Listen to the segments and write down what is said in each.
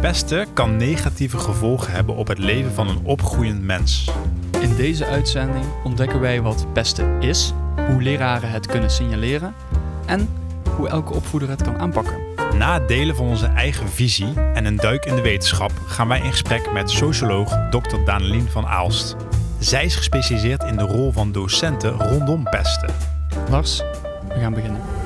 Pesten kan negatieve gevolgen hebben op het leven van een opgroeiend mens. In deze uitzending ontdekken wij wat pesten is, hoe leraren het kunnen signaleren en hoe elke opvoeder het kan aanpakken. Na het delen van onze eigen visie en een duik in de wetenschap gaan wij in gesprek met socioloog Dr. Danelien van Aalst. Zij is gespecialiseerd in de rol van docenten rondom pesten. Lars, we gaan beginnen.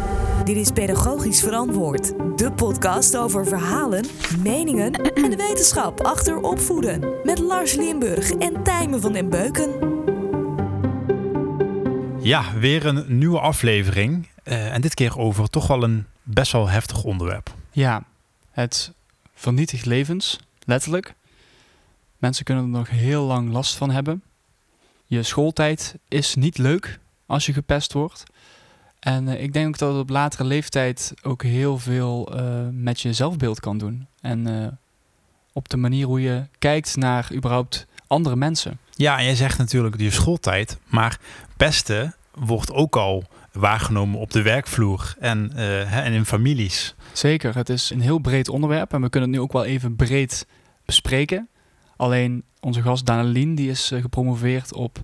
Dit is Pedagogisch Verantwoord, de podcast over verhalen, meningen en de wetenschap achter opvoeden. Met Lars Limburg en Tijmen van den Beuken. Ja, weer een nieuwe aflevering. Uh, en dit keer over toch wel een best wel heftig onderwerp. Ja, het vernietigt levens, letterlijk. Mensen kunnen er nog heel lang last van hebben. Je schooltijd is niet leuk als je gepest wordt. En uh, ik denk ook dat het op latere leeftijd ook heel veel uh, met je zelfbeeld kan doen. En uh, op de manier hoe je kijkt naar überhaupt andere mensen. Ja, en jij zegt natuurlijk je schooltijd, maar pesten wordt ook al waargenomen op de werkvloer en, en in families. Zeker, het is een heel breed onderwerp en we kunnen het nu ook wel even breed bespreken. Alleen onze gast Danelien die is gepromoveerd op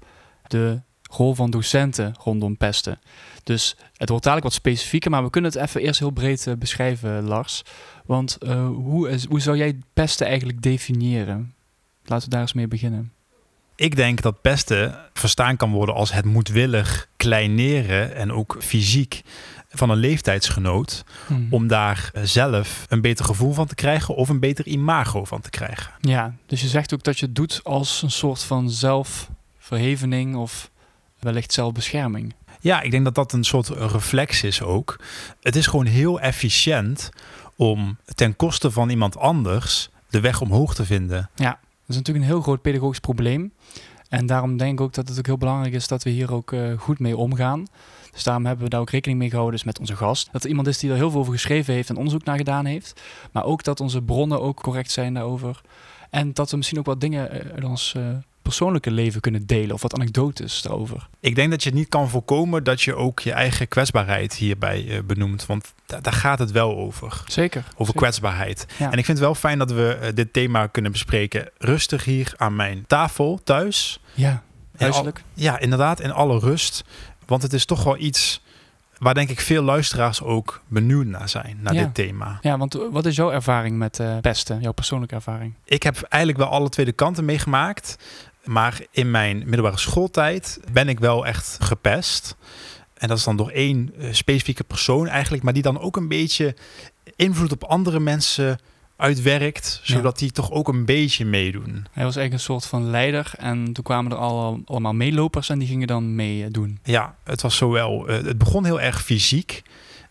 de rol van docenten rondom pesten. Dus het wordt dadelijk wat specifieker, maar we kunnen het even eerst heel breed uh, beschrijven, Lars. Want uh, hoe, is, hoe zou jij pesten eigenlijk definiëren? Laten we daar eens mee beginnen. Ik denk dat pesten verstaan kan worden als het moedwillig kleineren en ook fysiek van een leeftijdsgenoot. Hmm. Om daar zelf een beter gevoel van te krijgen of een beter imago van te krijgen. Ja, dus je zegt ook dat je het doet als een soort van zelfverhevening of wellicht zelfbescherming. Ja, ik denk dat dat een soort reflex is ook. Het is gewoon heel efficiënt om ten koste van iemand anders de weg omhoog te vinden. Ja, dat is natuurlijk een heel groot pedagogisch probleem. En daarom denk ik ook dat het ook heel belangrijk is dat we hier ook uh, goed mee omgaan. Dus daarom hebben we daar ook rekening mee gehouden dus met onze gast. Dat er iemand is die er heel veel over geschreven heeft en onderzoek naar gedaan heeft. Maar ook dat onze bronnen ook correct zijn daarover. En dat we misschien ook wat dingen uit ons uh, persoonlijke leven kunnen delen of wat anekdotes daarover? Ik denk dat je het niet kan voorkomen dat je ook je eigen kwetsbaarheid hierbij uh, benoemt. Want daar gaat het wel over. Zeker. Over zeker. kwetsbaarheid. Ja. En ik vind het wel fijn dat we uh, dit thema kunnen bespreken rustig hier aan mijn tafel thuis. Ja, huiselijk. ja, inderdaad, in alle rust. Want het is toch wel iets waar denk ik veel luisteraars ook benieuwd naar zijn, naar ja. dit thema. Ja, want wat is jouw ervaring met uh, pesten, jouw persoonlijke ervaring? Ik heb eigenlijk wel alle twee de kanten meegemaakt. Maar in mijn middelbare schooltijd ben ik wel echt gepest. En dat is dan door één uh, specifieke persoon eigenlijk, maar die dan ook een beetje invloed op andere mensen uitwerkt, zodat ja. die toch ook een beetje meedoen. Hij was eigenlijk een soort van leider en toen kwamen er al, allemaal meelopers en die gingen dan meedoen. Ja, het was zowel, uh, het begon heel erg fysiek.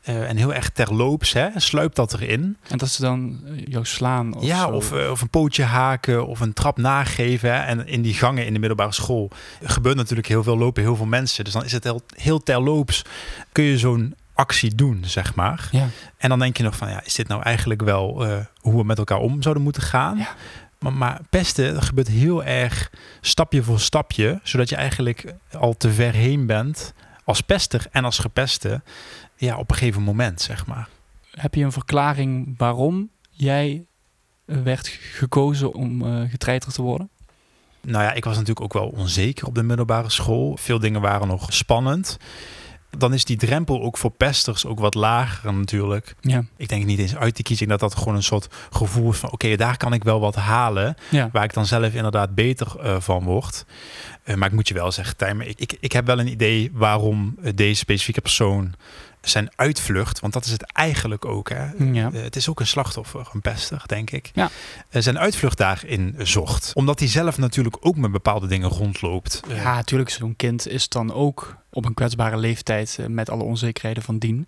Uh, en heel erg terloops, hè, sluipt dat erin. En dat ze dan jou slaan? Of ja, of, uh, of een pootje haken of een trap nageven. Hè. En in die gangen in de middelbare school gebeurt natuurlijk heel veel lopen, heel veel mensen. Dus dan is het heel, heel terloops. Kun je zo'n actie doen, zeg maar. Ja. En dan denk je nog van, ja, is dit nou eigenlijk wel uh, hoe we met elkaar om zouden moeten gaan? Ja. Maar, maar pesten dat gebeurt heel erg stapje voor stapje, zodat je eigenlijk al te ver heen bent als pester en als gepeste. Ja, op een gegeven moment, zeg maar. Heb je een verklaring waarom jij werd gekozen om uh, getreiterd te worden? Nou ja, ik was natuurlijk ook wel onzeker op de middelbare school. Veel dingen waren nog spannend. Dan is die drempel ook voor pesters ook wat lager natuurlijk. Ja. Ik denk niet eens uit te kiezen dat dat gewoon een soort gevoel is van... oké, okay, daar kan ik wel wat halen, ja. waar ik dan zelf inderdaad beter uh, van word. Uh, maar ik moet je wel zeggen, Tijmen, ik, ik, ik heb wel een idee waarom deze specifieke persoon zijn uitvlucht, want dat is het eigenlijk ook. Hè? Ja. Uh, het is ook een slachtoffer, een pester, denk ik. Ja. Uh, zijn uitvlucht daarin zocht. Omdat hij zelf natuurlijk ook met bepaalde dingen rondloopt. Uh, ja, natuurlijk. Zo'n kind is dan ook op een kwetsbare leeftijd uh, met alle onzekerheden van dien.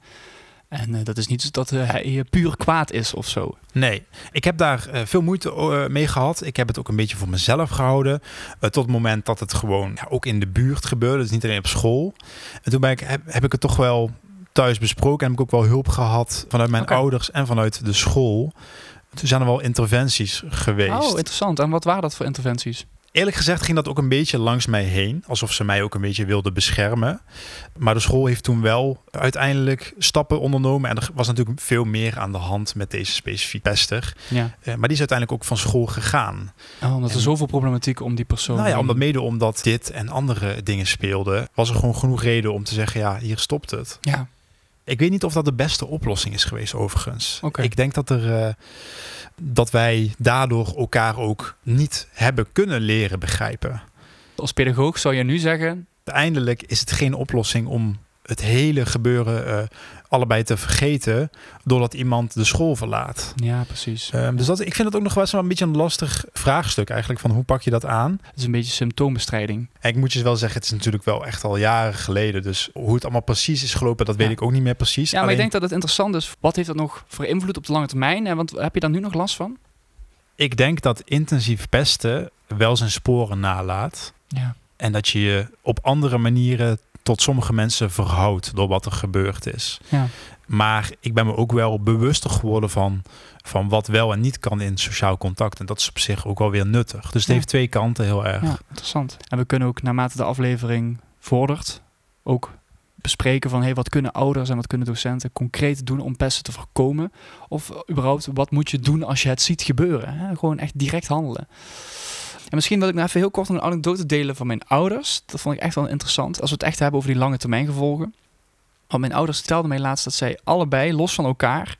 En dat is niet dat hij puur kwaad is of zo. Nee, ik heb daar veel moeite mee gehad. Ik heb het ook een beetje voor mezelf gehouden. Tot het moment dat het gewoon ja, ook in de buurt gebeurde. Dus niet alleen op school. En toen ben ik, heb, heb ik het toch wel thuis besproken. En heb ik ook wel hulp gehad vanuit mijn ouders en vanuit de school. Toen zijn er wel interventies geweest. Oh, interessant. En wat waren dat voor interventies? Eerlijk gezegd ging dat ook een beetje langs mij heen, alsof ze mij ook een beetje wilden beschermen. Maar de school heeft toen wel uiteindelijk stappen ondernomen. En er was natuurlijk veel meer aan de hand met deze specifieke pester. Ja. Eh, maar die is uiteindelijk ook van school gegaan. Oh, omdat er zoveel problematiek om die persoon Nou ja, omdat mede omdat dit en andere dingen speelden, was er gewoon genoeg reden om te zeggen: ja, hier stopt het. Ja, Ik weet niet of dat de beste oplossing is geweest, overigens. Ik denk dat, er, eh, dat wij daardoor elkaar ook niet hebben kunnen leren begrijpen. als pedagoog zou je nu zeggen... Uiteindelijk is het geen oplossing om het hele gebeuren eh, allebei te vergeten doordat iemand de school verlaat. Ja, precies. Ehm, dus dat, ik vind het ook nog wel eens wel een beetje een lastig vraagstuk eigenlijk van hoe pak je dat aan? Het is een beetje symptoombestrijding. En ik moet je wel zeggen, het is natuurlijk wel echt al jaren geleden. Dus hoe het allemaal precies is gelopen, dat weet Ja. ik ook niet meer precies. Ja, maar Alleen- ik denk dat het interessant is. Wat heeft dat nog voor invloed op de lange termijn? En want heb je daar nu nog last van? Ik denk dat intensief pesten wel zijn sporen nalaat. Ja. En dat je je op andere manieren tot sommige mensen verhoudt door wat er gebeurd is. Ja. Maar ik ben me ook wel bewuster geworden van, van wat wel en niet kan in sociaal contact. En dat is op zich ook wel weer nuttig. Dus het Ja. heeft twee kanten heel erg. Ja, interessant. En we kunnen ook naarmate de aflevering vordert ook bespreken van hey, wat kunnen ouders en wat kunnen docenten concreet doen om pesten te voorkomen? Of überhaupt, wat moet je doen als je het ziet gebeuren? Hè? Gewoon echt direct handelen. En misschien wil ik nou even heel kort een anekdote delen van mijn ouders. Dat vond ik echt wel interessant. Als we het echt hebben over die lange termijn gevolgen. Want mijn ouders vertelden mij laatst dat zij allebei, los van elkaar,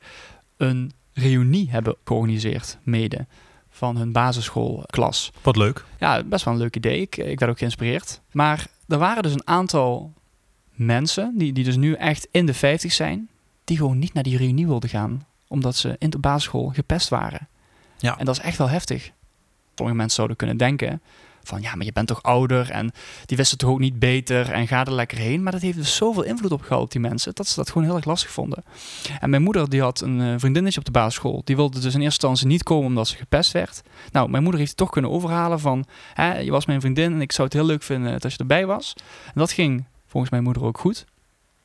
een reunie hebben georganiseerd, mede, van hun basisschoolklas. Wat leuk. Ja, best wel een leuk idee. Ik, ik werd ook geïnspireerd. Maar er waren dus een aantal mensen, die, die dus nu echt in de 50 zijn, die gewoon niet naar die reunie wilden gaan, omdat ze in de basisschool gepest waren. Ja. En dat is echt wel heftig. Sommige mensen zouden kunnen denken van ja, maar je bent toch ouder en die wisten toch ook niet beter en ga er lekker heen. Maar dat heeft dus zoveel invloed op gehad op die mensen, dat ze dat gewoon heel erg lastig vonden. En mijn moeder die had een eh, vriendinnetje op de basisschool. Die wilde dus in eerste instantie niet komen omdat ze gepest werd. Nou, mijn moeder heeft het toch kunnen overhalen van hè, je was mijn vriendin en ik zou het heel leuk vinden dat je erbij was. En dat ging volgens mijn moeder ook goed.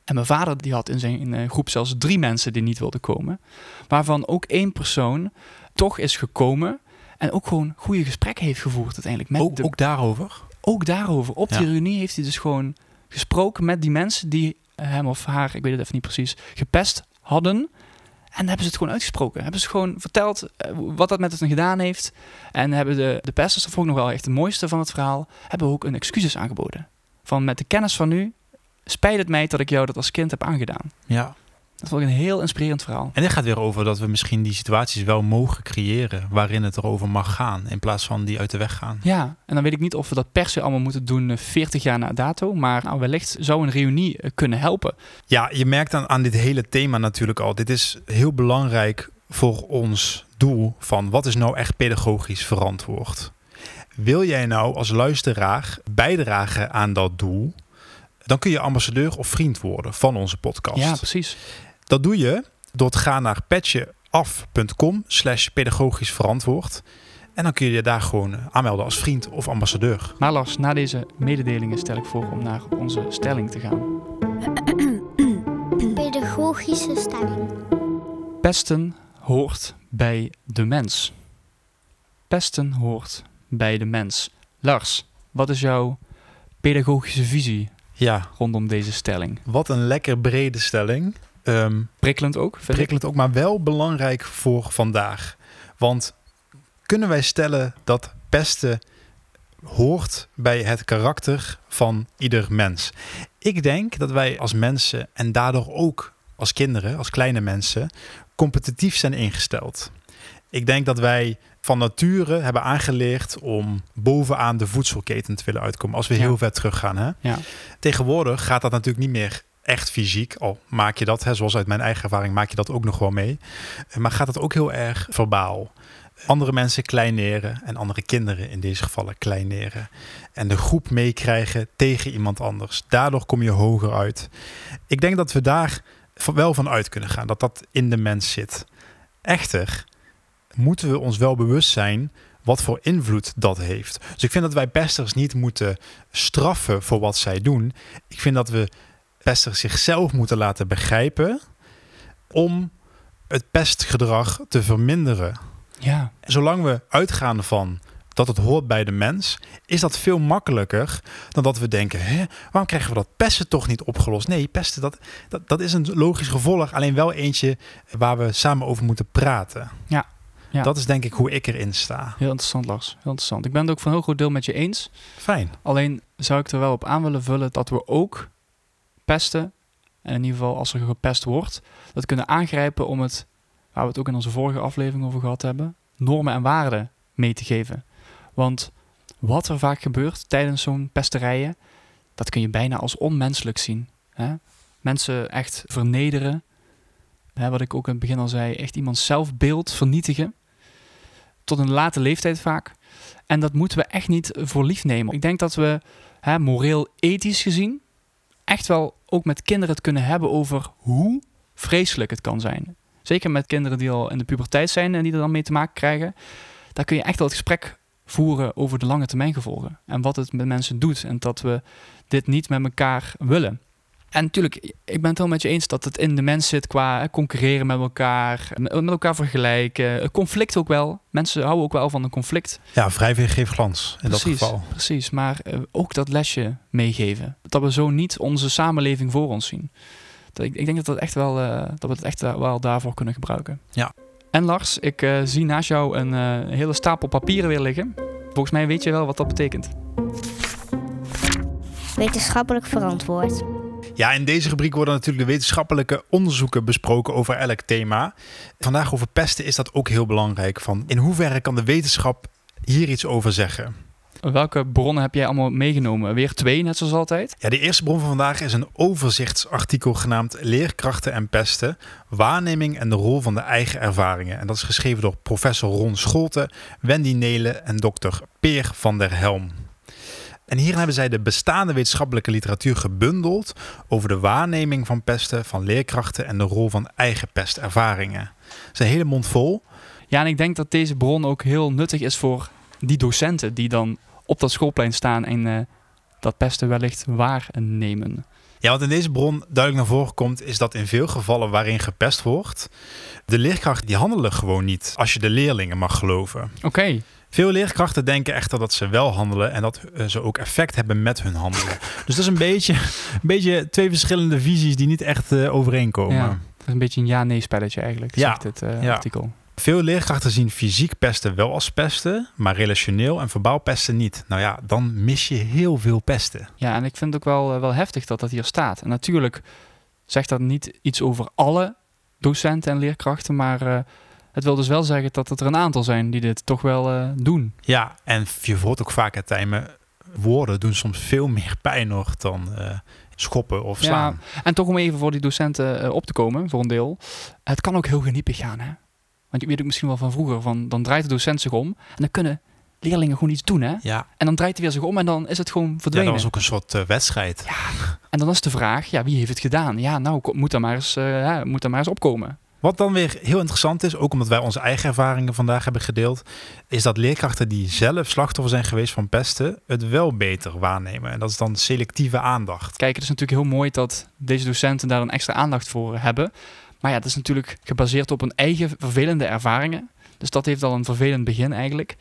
En mijn vader die had in zijn eh, groep zelfs drie mensen die niet wilden komen. Waarvan ook één persoon toch is gekomen en ook gewoon goede gesprekken heeft gevoerd uiteindelijk. Met Ook, de, ook daarover. ook daarover. Op die Ja. reunie heeft hij dus gewoon gesproken met die mensen die hem of haar, ik weet het even niet precies, gepest hadden. En hebben ze het gewoon uitgesproken. Hebben ze gewoon verteld eh, wat dat met hen gedaan heeft. En hebben de, de pesters, dat vond ik nog wel echt het mooiste van het verhaal, hebben ook een excuses aangeboden. Van met de kennis van nu, spijt het mij dat ik jou dat als kind heb aangedaan. Ja. Dat vond ik een heel inspirerend verhaal. En dit gaat weer over dat we misschien die situaties wel mogen creëren waarin het erover mag gaan, in plaats van die uit de weg gaan. Ja, en dan weet ik niet of we dat per se allemaal moeten doen eh, 40 jaar na dato. Maar nou, wellicht zou een reunie eh, kunnen helpen. Ja, je merkt aan, aan dit hele thema natuurlijk al. Dit is heel belangrijk voor ons doel van wat is nou echt pedagogisch verantwoord. Wil jij nou als luisteraar bijdragen aan dat doel, dan kun je ambassadeur of vriend worden van onze podcast. Ja, precies. Dat doe je door te gaan naar patjeaf.com slash pedagogisch verantwoord. En dan kun je je daar gewoon aanmelden als vriend of ambassadeur. Maar Lars, na deze mededelingen stel ik voor om naar onze stelling te gaan. Pedagogische stelling. Pesten hoort bij de mens. Pesten hoort bij de mens. Lars, wat is jouw pedagogische visie Ja, rondom deze stelling? wat een lekker brede stelling. Ehm, Prikkelend ook, ik. prikkelend ook, maar wel belangrijk voor vandaag. Want kunnen wij stellen dat pesten hoort bij het karakter van ieder mens? Ik denk dat wij als mensen en daardoor ook als kinderen, als kleine mensen, competitief zijn ingesteld. Ik denk dat wij van nature hebben aangeleerd om bovenaan de voedselketen te willen uitkomen als we Ja. heel ver teruggaan. Hè? Ja. Tegenwoordig gaat dat natuurlijk niet meer echt fysiek. Al maak je dat, hè, zoals uit mijn eigen ervaring, maak je dat ook nog wel mee. Eh, Maar gaat het ook heel erg verbaal. Andere mensen kleineren en andere kinderen in deze gevallen kleineren. En de groep meekrijgen tegen iemand anders. Daardoor kom je hoger uit. Ik denk dat we daar wel van uit kunnen gaan, dat dat in de mens zit. Echter moeten we ons wel bewust zijn wat voor invloed dat heeft. Dus ik vind dat wij pesters niet moeten straffen voor wat zij doen. Ik vind dat we pesters zichzelf moeten laten begrijpen om het pestgedrag te verminderen. Ja, Zolang we uitgaan van dat het hoort bij de mens, is dat veel makkelijker dan dat we denken, hè, waarom krijgen we dat pesten toch niet opgelost? Nee, pesten, dat, dat, dat is een logisch gevolg, alleen wel eentje waar we samen over moeten praten. Ja. Ja. Dat is denk ik hoe ik erin sta. Heel interessant, Lars. Heel interessant. Ik ben het ook van een heel groot deel met je eens. Fijn. Alleen zou ik er wel op aan willen vullen dat we ook pesten, en in ieder geval als er gepest wordt, dat kunnen aangrijpen om het, waar we het ook in onze vorige aflevering over gehad hebben, normen en waarden mee te geven. Want wat er vaak gebeurt tijdens zo'n pesterijen, dat kun je bijna als onmenselijk zien. Hè? Mensen echt vernederen. Wat ik ook in het begin al zei, echt iemands zelfbeeld vernietigen. Tot een late leeftijd vaak. En dat moeten we echt niet voor lief nemen. Ik denk dat we hè, moreel, ethisch gezien, echt wel ook met kinderen het kunnen hebben over hoe vreselijk het kan zijn. Zeker met kinderen die al in de puberteit zijn en die er dan mee te maken krijgen. Daar kun je echt wel het gesprek voeren over de lange termijn gevolgen. En wat het met mensen doet. En dat we dit niet met elkaar willen. En natuurlijk, ik ben het wel met je eens dat het in de mens zit qua concurreren met elkaar, met elkaar vergelijken, conflict ook wel. Mensen houden ook wel van een conflict. Ja, wrijving geeft glans in precies, dat geval. Precies, maar uh, ook dat lesje meegeven. Dat we zo niet onze samenleving voor ons zien. Dat, ik, ik, denk dat, dat, echt wel, uh, dat we het echt wel daarvoor kunnen gebruiken. Ja. En Lars, ik uh, zie naast jou een hele stapel papieren weer liggen. Volgens mij weet je wel wat dat betekent. Wetenschappelijk verantwoord. Ja, in deze rubriek worden natuurlijk de wetenschappelijke onderzoeken besproken over elk thema. Vandaag over pesten is dat ook heel belangrijk. Van in hoeverre kan de wetenschap hier iets over zeggen? Welke bronnen heb jij allemaal meegenomen? Weer twee, net zoals altijd? Ja, de eerste bron van vandaag is een overzichtsartikel genaamd Leerkrachten en pesten, waarneming en de rol van de eigen ervaringen. En dat is geschreven door professor Ron Scholte, Wendy Nelen en dokter Peer van der Helm. En hierin hebben zij de bestaande wetenschappelijke literatuur gebundeld over de waarneming van pesten, van leerkrachten en de rol van eigen pestervaringen. Is een hele mond vol. Ja, en ik denk dat deze bron ook heel nuttig is voor die docenten die dan op dat schoolplein staan en uh, dat pesten wellicht waarnemen. Ja, wat in deze bron duidelijk naar voren komt, is dat in veel gevallen waarin gepest wordt, de leerkrachten die handelen gewoon niet, als je de leerlingen mag geloven. Oké. Okay. Veel leerkrachten denken echter dat ze wel handelen en dat ze ook effect hebben met hun handelen. dus dat is een beetje, een beetje twee verschillende visies die niet echt uh, overeenkomen. Ja, dat is een beetje een ja-nee spelletje eigenlijk, ja. zegt het uh, ja. artikel. Veel leerkrachten zien fysiek pesten wel als pesten, maar relationeel en verbaal pesten niet. Nou ja, dan mis je heel veel pesten. Ja, en ik vind het ook wel, wel heftig dat dat hier staat. En natuurlijk zegt dat niet iets over alle docenten en leerkrachten, maar uh, het wil dus wel zeggen dat het er een aantal zijn die dit toch wel uh, doen. Ja, en je hoort ook vaak het timen, woorden doen soms veel meer pijn nog dan schoppen of slaan. Ja, en toch om even voor die docenten op te komen, voor een deel. Het kan ook heel geniepig gaan, hè? Want je weet ook misschien wel van vroeger, van, dan draait de docent zich om en dan kunnen leerlingen gewoon iets doen, hè? Ja. En dan draait hij weer zich om en dan is het gewoon verdwenen. Ja, dat was ook een soort uh, wedstrijd. Ja. En dan is de vraag, ja, wie heeft het gedaan? Ja, nou, moet daar maar eens, uh, ja, moet daar maar eens opkomen. Wat dan weer heel interessant is, ook omdat wij onze eigen ervaringen vandaag hebben gedeeld, is dat leerkrachten die zelf slachtoffer zijn geweest van pesten, het wel beter waarnemen. En dat is dan selectieve aandacht. Kijk, het is natuurlijk heel mooi dat deze docenten daar een extra aandacht voor hebben. Maar ja, dat is natuurlijk gebaseerd op hun eigen vervelende ervaringen. Dus dat heeft al een vervelend begin eigenlijk.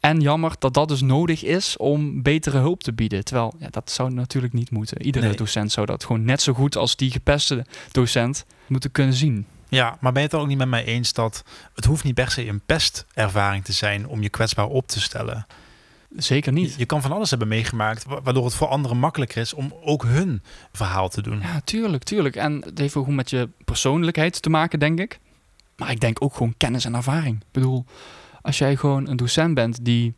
En jammer dat dat dus nodig is om betere hulp te bieden. Terwijl, ja, dat zou natuurlijk niet moeten. Iedere Nee. docent zou dat gewoon net zo goed als die gepeste docent moeten kunnen zien. Ja, maar ben je het er ook niet met mij eens dat het hoeft niet per se een pestervaring te zijn om je kwetsbaar op te stellen? Zeker niet. je kan van alles hebben meegemaakt, wa- waardoor het voor anderen makkelijker is om ook hun verhaal te doen. Ja, tuurlijk, tuurlijk. En het heeft ook met je persoonlijkheid te maken, denk ik. Maar ik denk ook gewoon kennis en ervaring. Ik bedoel, als jij gewoon een docent bent die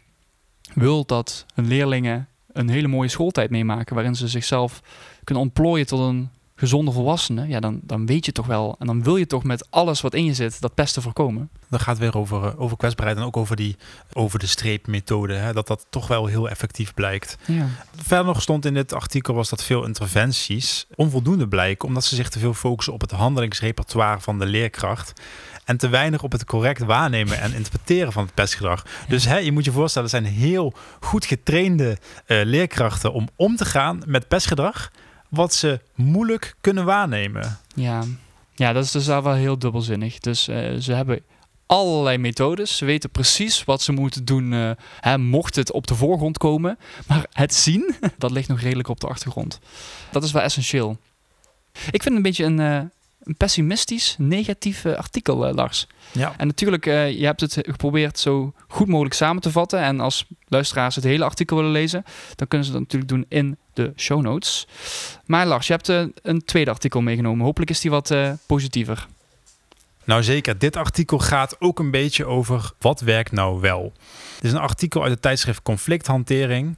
wil dat hun leerlingen een hele mooie schooltijd meemaken, waarin ze zichzelf kunnen ontplooien tot een gezonde volwassene, ja, dan, dan weet je toch wel en dan wil je toch met alles wat in je zit dat pesten voorkomen. Dan gaat het weer over, eh, over kwetsbaarheid en ook over die over de streep methode. Hè, dat dat toch wel heel effectief blijkt. Ja. Verder nog stond in dit artikel was dat veel interventies onvoldoende blijken omdat ze zich te veel focussen op het handelingsrepertoire van de leerkracht en te weinig op het correct waarnemen en interpreteren van het pestgedrag. Dus hè, je moet je voorstellen, er zijn heel goed getrainde eh, leerkrachten om om te gaan met pestgedrag, wat ze moeilijk kunnen waarnemen. Ja. ja, dat is dus wel heel dubbelzinnig. Dus eh, ze hebben allerlei methodes. Ze weten precies wat ze moeten doen, eh, hè, mocht het op de voorgrond komen. Maar het zien, dat ligt nog redelijk op de achtergrond. Dat is wel essentieel. Ik vind het een beetje een, eh, een pessimistisch, negatief artikel, eh, Lars. Ja. En natuurlijk, eh, je hebt het geprobeerd zo goed mogelijk samen te vatten. En als luisteraars het hele artikel willen lezen, dan kunnen ze dat natuurlijk doen in de show notes. Maar Lars, je hebt eh, een tweede artikel meegenomen. Hopelijk is die wat positiever. Nou zeker, dit artikel gaat ook een beetje over wat werkt nou wel. Dit is een artikel uit het tijdschrift Conflicthantering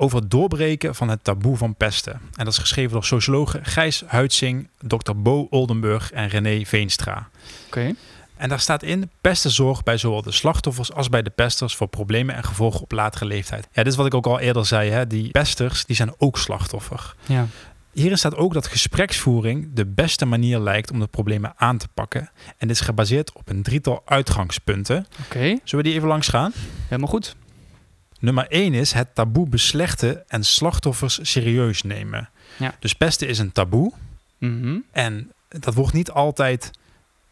over het doorbreken van het taboe van pesten. En dat is geschreven door sociologen Gijs Huidsing, Dr. Bo Oldenburg en René Veenstra. Oké. En daar staat in, pesten zorgt bij zowel de slachtoffers als bij de pesters voor problemen en gevolgen op latere leeftijd. Ja, dit is wat ik ook al eerder zei, hè? die pesters die zijn ook slachtoffer. Ja. Hierin staat ook dat gespreksvoering de beste manier lijkt om de problemen aan te pakken. En dit is gebaseerd op een drietal uitgangspunten. Oké, Zullen we die even langs gaan? helemaal goed. Nummer 1 is het taboe beslechten en slachtoffers serieus nemen. Ja. Dus pesten is een taboe Mhm. en dat wordt niet altijd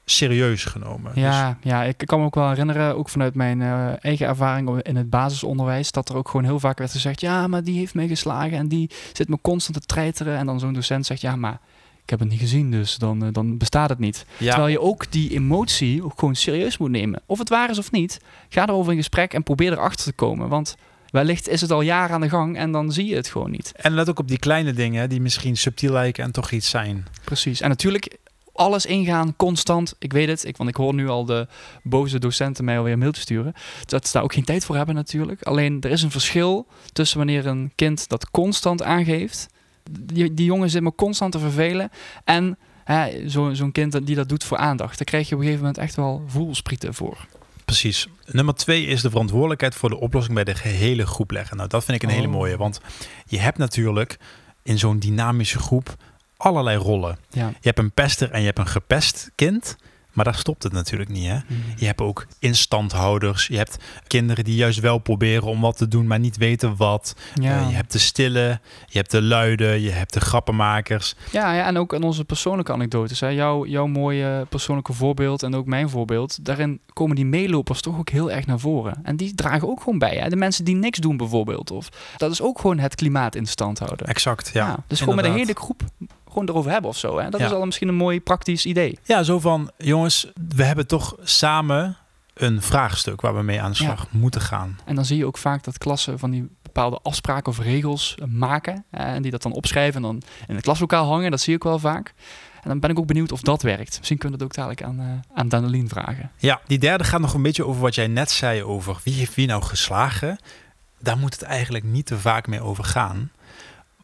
serieus genomen. Dus Ja, ja, ik kan me ook wel herinneren, ook vanuit mijn eh, eigen ervaring in het basisonderwijs, dat er ook gewoon heel vaak werd gezegd, ja, maar die heeft mij geslagen en die zit me constant te treiteren. En dan zo'n docent zegt, ja, maar ik heb het niet gezien, dus dan, eh, dan bestaat het niet. ja, Terwijl je ook die emotie ook gewoon serieus moet nemen. Of het waar is of niet, ga erover in gesprek en probeer erachter te komen. Want wellicht is het al jaren aan de gang en dan zie je het gewoon niet. En let ook op die kleine dingen die misschien subtiel lijken en toch iets zijn. Precies. En natuurlijk alles ingaan, constant. Ik weet het, ik, want ik hoor nu al de boze docenten mij alweer een mail te sturen. Dat ze daar ook geen tijd voor hebben natuurlijk. Alleen er is een verschil tussen wanneer een kind dat constant aangeeft. Die, die jongen zit me constant te vervelen. En hè, zo- zo'n kind die dat doet voor aandacht. Daar krijg je op een gegeven moment echt wel voelsprieten voor. Precies. Nummer twee is de verantwoordelijkheid voor de oplossing bij de gehele groep leggen. Nou, dat vind ik een hele Oh. mooie. Want je hebt natuurlijk in zo'n dynamische groep allerlei rollen. Ja. Je hebt een pester en je hebt een gepest kind. Maar daar stopt het natuurlijk niet. Hè? Je hebt ook instandhouders. Je hebt kinderen die juist wel proberen om wat te doen, maar niet weten wat. Ja. Eh, je hebt de stille, je hebt de luide, je hebt de grappenmakers. Ja, ja, en ook in onze persoonlijke anekdotes. Hè. Jouw, jouw mooie persoonlijke voorbeeld en ook mijn voorbeeld. Daarin komen die meelopers toch ook heel erg naar voren. En die dragen ook gewoon bij. Hè. De mensen die niks doen bijvoorbeeld. Of, dat is ook gewoon het klimaat in stand houden. Exact, ja. dus gewoon met inderdaad. hele groep gewoon erover hebben of zo. Hè. Dat Ja. is al misschien een mooi praktisch idee. Ja, zo van, jongens, we hebben toch samen een vraagstuk waar we mee aan de slag moeten gaan. En dan zie je ook vaak dat klassen van die bepaalde afspraken of regels maken. hè, en die dat dan opschrijven en dan in het klaslokaal hangen. Dat zie ik wel vaak. En dan ben ik ook benieuwd of dat werkt. Misschien kunnen we dat ook dadelijk aan, eh aan Danelien vragen. Ja, die derde gaat nog een beetje over wat jij net zei over wie heeft wie nou geslagen. Daar moet het eigenlijk niet te vaak mee over gaan.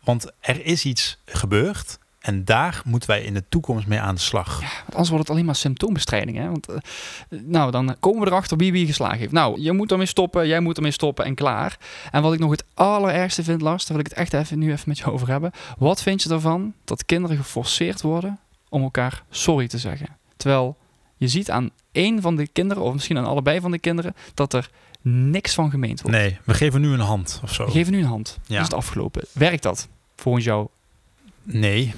Want er is iets gebeurd en daar moeten wij in de toekomst mee aan de slag. Ja, want anders wordt het alleen maar symptoombestrijding. Hè? Want, eh, nou, dan komen we erachter wie wie geslagen heeft. Nou, je moet ermee stoppen, jij moet ermee stoppen en klaar. En wat ik nog het allerergste vind, Lars, daar wil ik het echt even, nu even met je over hebben. Wat vind je ervan dat kinderen geforceerd worden om elkaar sorry te zeggen? Terwijl je ziet aan één van de kinderen, of misschien aan allebei van de kinderen, dat er niks van gemeend wordt. Nee, we geven nu een hand of zo. We geven nu een hand. Ja. Ja. is het afgelopen. Werkt dat volgens jou? Nee.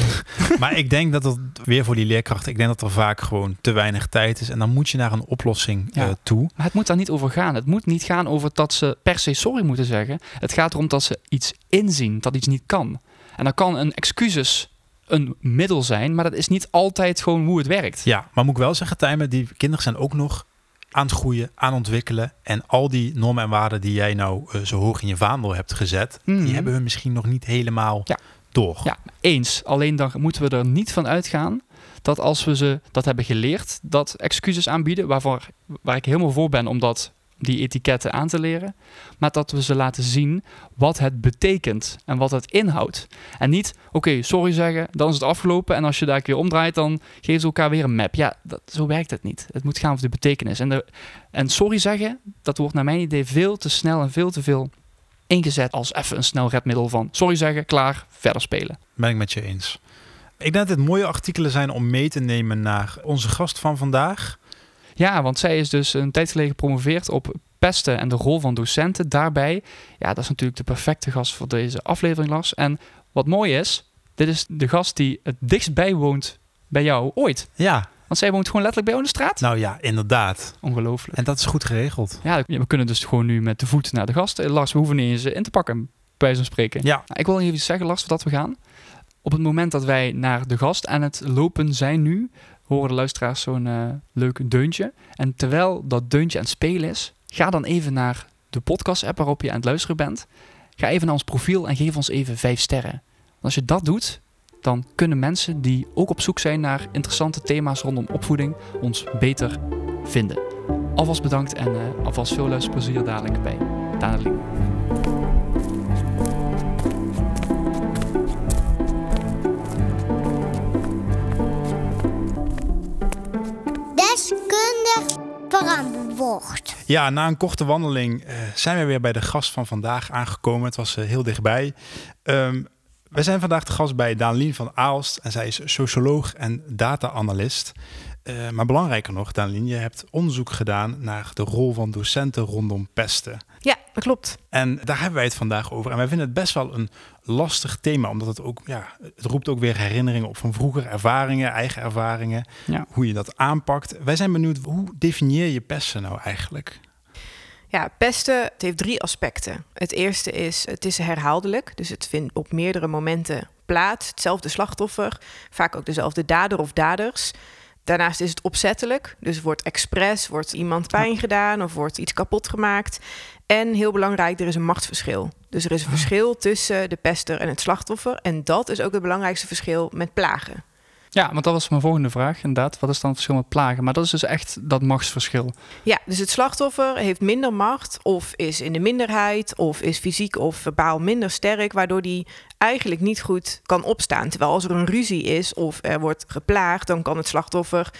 maar ik denk dat het weer voor die leerkrachten, ik denk dat er vaak gewoon te weinig tijd is. En dan moet je naar een oplossing Ja. eh, toe. Maar het moet daar niet over gaan. Het moet niet gaan over dat ze per se sorry moeten zeggen. Het gaat erom dat ze iets inzien, dat iets niet kan. En dan kan een excuses een middel zijn, maar dat is niet altijd gewoon hoe het werkt. Ja, maar moet ik wel zeggen, Tijmen, die kinderen zijn ook nog aan het groeien, aan het ontwikkelen. En al die normen en waarden die jij nou eh, zo hoog in je vaandel hebt gezet, Mhm. die hebben hun misschien nog niet helemaal Ja. Ja, eens. Alleen dan moeten we er niet van uitgaan dat als we ze dat hebben geleerd, dat excuses aanbieden, waarvoor, waar ik helemaal voor ben om dat, die etiketten aan te leren, maar dat we ze laten zien wat het betekent en wat het inhoudt. En niet, oké, sorry zeggen, dan is het afgelopen en als je daar keer omdraait, dan geven ze elkaar weer een map. Ja, dat, zo werkt het niet. Het moet gaan over de betekenis. En, en sorry zeggen, dat wordt naar mijn idee veel te snel en veel te veel ingezet als even een snel redmiddel van sorry zeggen, klaar, verder spelen. Ben ik met je eens. Ik denk dat dit mooie artikelen zijn om mee te nemen naar onze gast van vandaag. Ja, want zij is dus een tijd geleden gepromoveerd op pesten en de rol van docenten daarbij. Ja, dat is natuurlijk de perfecte gast voor deze aflevering, Lars. En wat mooi is, dit is de gast die het dichtst bij woont bij jou ooit. Ja, Want zij woont gewoon letterlijk bij jou in de straat? Nou ja, inderdaad. Ongelooflijk. En dat is goed geregeld. Ja, we kunnen dus gewoon nu met de voet naar de gast. Eh, Lars, we hoeven niet eens eh, in te pakken, bij van spreken. Ja. Nou, ik wil even zeggen, Lars, voordat we gaan. Op het moment dat wij naar de gast aan het lopen zijn nu, horen de luisteraars zo'n eh, leuk deuntje. En terwijl dat deuntje aan het spelen is, ga dan even naar de podcast-app waarop je aan het luisteren bent. Ga even naar ons profiel en geef ons even vijf sterren. Want als je dat doet, dan kunnen mensen die ook op zoek zijn naar interessante thema's rondom opvoeding ons beter vinden. Alvast bedankt en eh, alvast veel luisterplezier dadelijk bij Daneling. Deskundig verantwoord. Ja, na een korte wandeling eh, zijn we weer bij de gast van vandaag aangekomen. Het was eh, heel dichtbij. Ehm we zijn vandaag de gast bij Danelien van Aalst. En zij is socioloog en data-analyst. Uh, maar belangrijker nog, Danelien, je hebt onderzoek gedaan naar de rol van docenten rondom pesten. Ja, dat klopt. En daar hebben wij het vandaag over. En wij vinden het best wel een lastig thema, omdat het ook, ja, het roept ook weer herinneringen op van vroeger ervaringen, eigen ervaringen, Ja. hoe je dat aanpakt. Wij zijn benieuwd, hoe definieer je pesten nou eigenlijk? Ja, pesten het heeft drie aspecten. Het eerste is, het is herhaaldelijk. Dus het vindt op meerdere momenten plaats. Hetzelfde slachtoffer, vaak ook dezelfde dader of daders. Daarnaast is het opzettelijk. Dus wordt expres, wordt iemand pijn gedaan of wordt iets kapot gemaakt. En heel belangrijk, er is een machtsverschil. Dus er is een verschil tussen de pester en het slachtoffer. En dat is ook het belangrijkste verschil met plagen. Ja, want dat was mijn volgende vraag inderdaad. Wat is dan het verschil met plagen? Maar dat is dus echt dat machtsverschil. Ja, dus het slachtoffer heeft minder macht of is in de minderheid of is fysiek of verbaal minder sterk, waardoor die eigenlijk niet goed kan opstaan. Terwijl als er een ruzie is of er wordt geplaagd, dan kan het slachtoffer,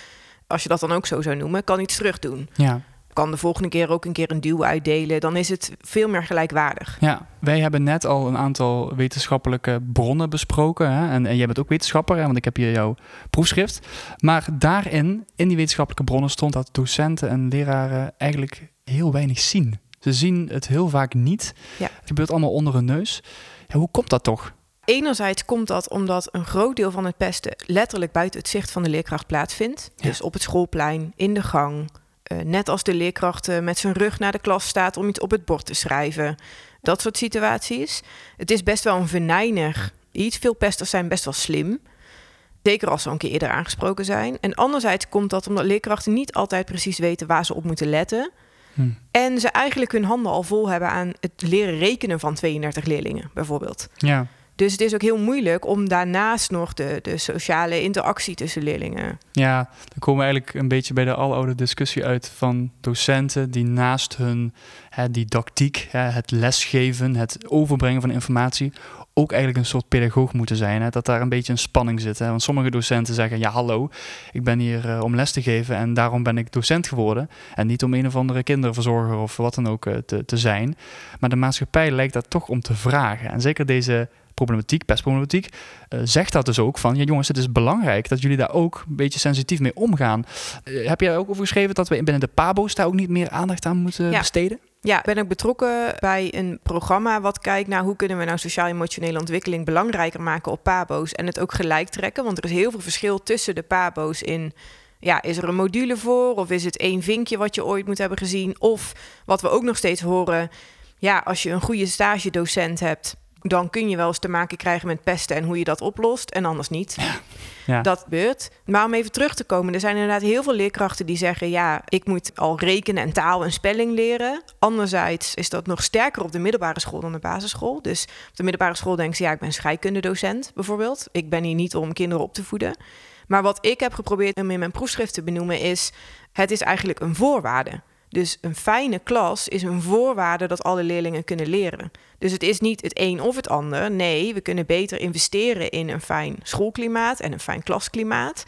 als je dat dan ook zo zou noemen, kan iets terugdoen. Ja. Kan de volgende keer ook een keer een duw uitdelen. Dan is het veel meer gelijkwaardig. Ja, wij hebben net al een aantal wetenschappelijke bronnen besproken. Hè? En, en jij bent ook wetenschapper, hè? want ik heb hier jouw proefschrift. Maar daarin, in die wetenschappelijke bronnen, stond dat docenten en leraren eigenlijk heel weinig zien. Ze zien het heel vaak niet. Ja. Het gebeurt allemaal onder hun neus. Ja, hoe komt dat toch? Enerzijds komt dat omdat een groot deel van het pesten letterlijk buiten het zicht van de leerkracht plaatsvindt. Ja. Dus op het schoolplein, in de gang. Eh, net als de leerkracht eh, met zijn rug naar de klas staat om iets op het bord te schrijven. Dat soort situaties. Het is best wel een venijnig iets. Veel pesters zijn best wel slim. Zeker als ze al een keer eerder aangesproken zijn. En anderzijds komt dat omdat leerkrachten niet altijd precies weten waar ze op moeten letten. Hm. En ze eigenlijk hun handen al vol hebben aan het leren rekenen van 32 leerlingen, bijvoorbeeld. Ja, Dus het is ook heel moeilijk om daarnaast nog de, de sociale interactie tussen leerlingen. ja, dan komen we eigenlijk een beetje bij de aloude discussie uit van docenten die naast hun hè, didactiek, hè, het lesgeven, het overbrengen van informatie, ook eigenlijk een soort pedagoog moeten zijn. Hè? Dat daar een beetje een spanning zit. Hè? Want sommige docenten zeggen, ja hallo, ik ben hier eh, om les te geven en daarom ben ik docent geworden. En niet om een of andere kinderverzorger of wat dan ook eh, te, te zijn. Maar de maatschappij lijkt daar toch om te vragen. En zeker deze problematiek, pestproblematiek, eh, zegt dat dus ook van, ja jongens, het is belangrijk dat jullie daar ook een beetje sensitief mee omgaan. Eh, heb jij ook over geschreven dat we binnen de PABO's daar ook niet meer aandacht aan moeten Ja. besteden? Ja, ik ben ook betrokken bij een programma wat kijkt naar hoe kunnen we nou sociaal-emotionele ontwikkeling belangrijker maken op PABO's en het ook gelijk trekken. Want er is heel veel verschil tussen de PABO's in, ja, is er een module voor of is het één vinkje wat je ooit moet hebben gezien? Of wat we ook nog steeds horen, ja, als je een goede stagedocent hebt, dan kun je wel eens te maken krijgen met pesten en hoe je dat oplost en anders niet. Ja. Dat gebeurt. Maar om even terug te komen, er zijn inderdaad heel veel leerkrachten die zeggen: ja, ik moet al rekenen en taal en spelling leren. Anderzijds is dat nog sterker op de middelbare school dan de basisschool. Dus op de middelbare school denken ze: ja, ik ben scheikundedocent bijvoorbeeld. Ik ben hier niet om kinderen op te voeden. Maar wat ik heb geprobeerd om in mijn proefschrift te benoemen is: het is eigenlijk een voorwaarde. Dus een fijne klas is een voorwaarde dat alle leerlingen kunnen leren. Dus het is niet het een of het ander. Nee, we kunnen beter investeren in een fijn schoolklimaat en een fijn klasklimaat.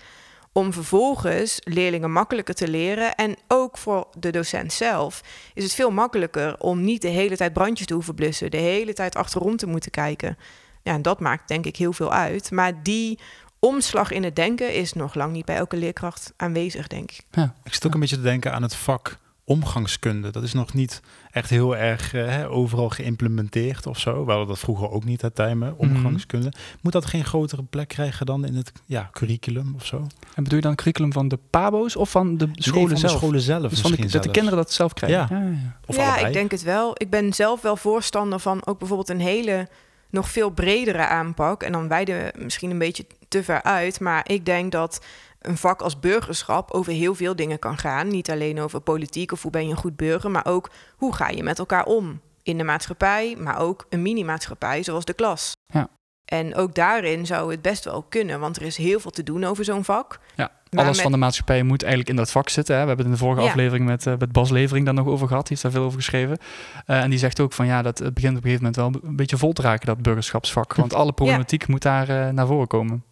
Om vervolgens leerlingen makkelijker te leren. En ook voor de docent zelf is het veel makkelijker om niet de hele tijd brandjes te hoeven blussen. De hele tijd achterom te moeten kijken. Ja, en dat maakt denk ik heel veel uit. Maar die omslag in het denken is nog lang niet bij elke leerkracht aanwezig, denk ik. Ik zit ook een beetje te denken aan het vak omgangskunde. Dat is nog niet echt heel erg eh, hè, overal geïmplementeerd of zo. We hadden dat vroeger ook niet, het timen, Mhm. omgangskunde. Moet dat geen grotere plek krijgen dan in het ja, curriculum of zo? En bedoel je dan curriculum van de pabo's of van de scholen Nee, van zelf? de scholen zelf dus van de, dat de kinderen dat zelf krijgen? Ja. ja, ja. Of ja, ik denk het wel. Ik ben zelf wel voorstander van ook bijvoorbeeld een hele, nog veel bredere aanpak. En dan wijden we misschien een beetje te ver uit. Maar ik denk dat een vak als burgerschap over heel veel dingen kan gaan. Niet alleen over politiek of hoe ben je een goed burger, maar ook hoe ga je met elkaar om in de maatschappij, maar ook een mini-maatschappij zoals de klas. Ja. En ook daarin zou het best wel kunnen, want er is heel veel te doen over zo'n vak. Ja, Maar alles met- van de maatschappij moet eigenlijk in dat vak zitten. Hè. We hebben het in de vorige Ja. aflevering met, eh, met Bas Levering daar nog over gehad. Die heeft daar veel over geschreven. Eh, en die zegt ook van ja, dat het begint op een gegeven moment wel een beetje vol te raken, dat burgerschapsvak. Want alle problematiek moet daar eh, naar voren komen.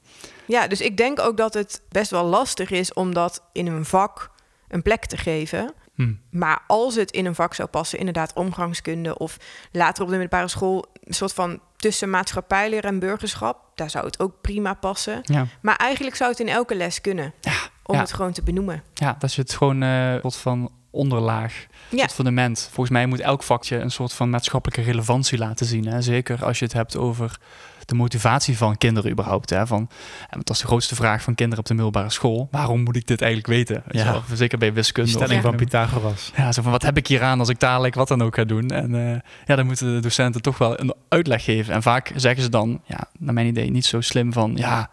Ja, dus ik denk ook dat het best wel lastig is om dat in een vak een plek te geven. Hm. Maar als het in een vak zou passen, inderdaad omgangskunde of later op de middelbare school, een soort van tussen maatschappijleer en burgerschap, daar zou het ook prima passen. Ja. Maar eigenlijk zou het in elke les kunnen, Ja, om ja. het gewoon te benoemen. ja, dat je het gewoon soort van onderlaag, Ja, fundament. Volgens mij moet elk vakje een soort van maatschappelijke relevantie laten zien. Hè. Zeker als je het hebt over de motivatie van kinderen überhaupt. Hè. Van, want dat is de grootste vraag van kinderen op de middelbare school. Waarom moet ik dit eigenlijk weten? Ja. Zeker bij De wiskunde. of- stelling van Pythagoras. Ja, zo van wat heb ik hier aan als ik dadelijk wat dan ook ga doen? En eh, ja, dan moeten de docenten toch wel een uitleg geven. En vaak zeggen ze dan, ja, naar mijn idee, niet zo slim van ja.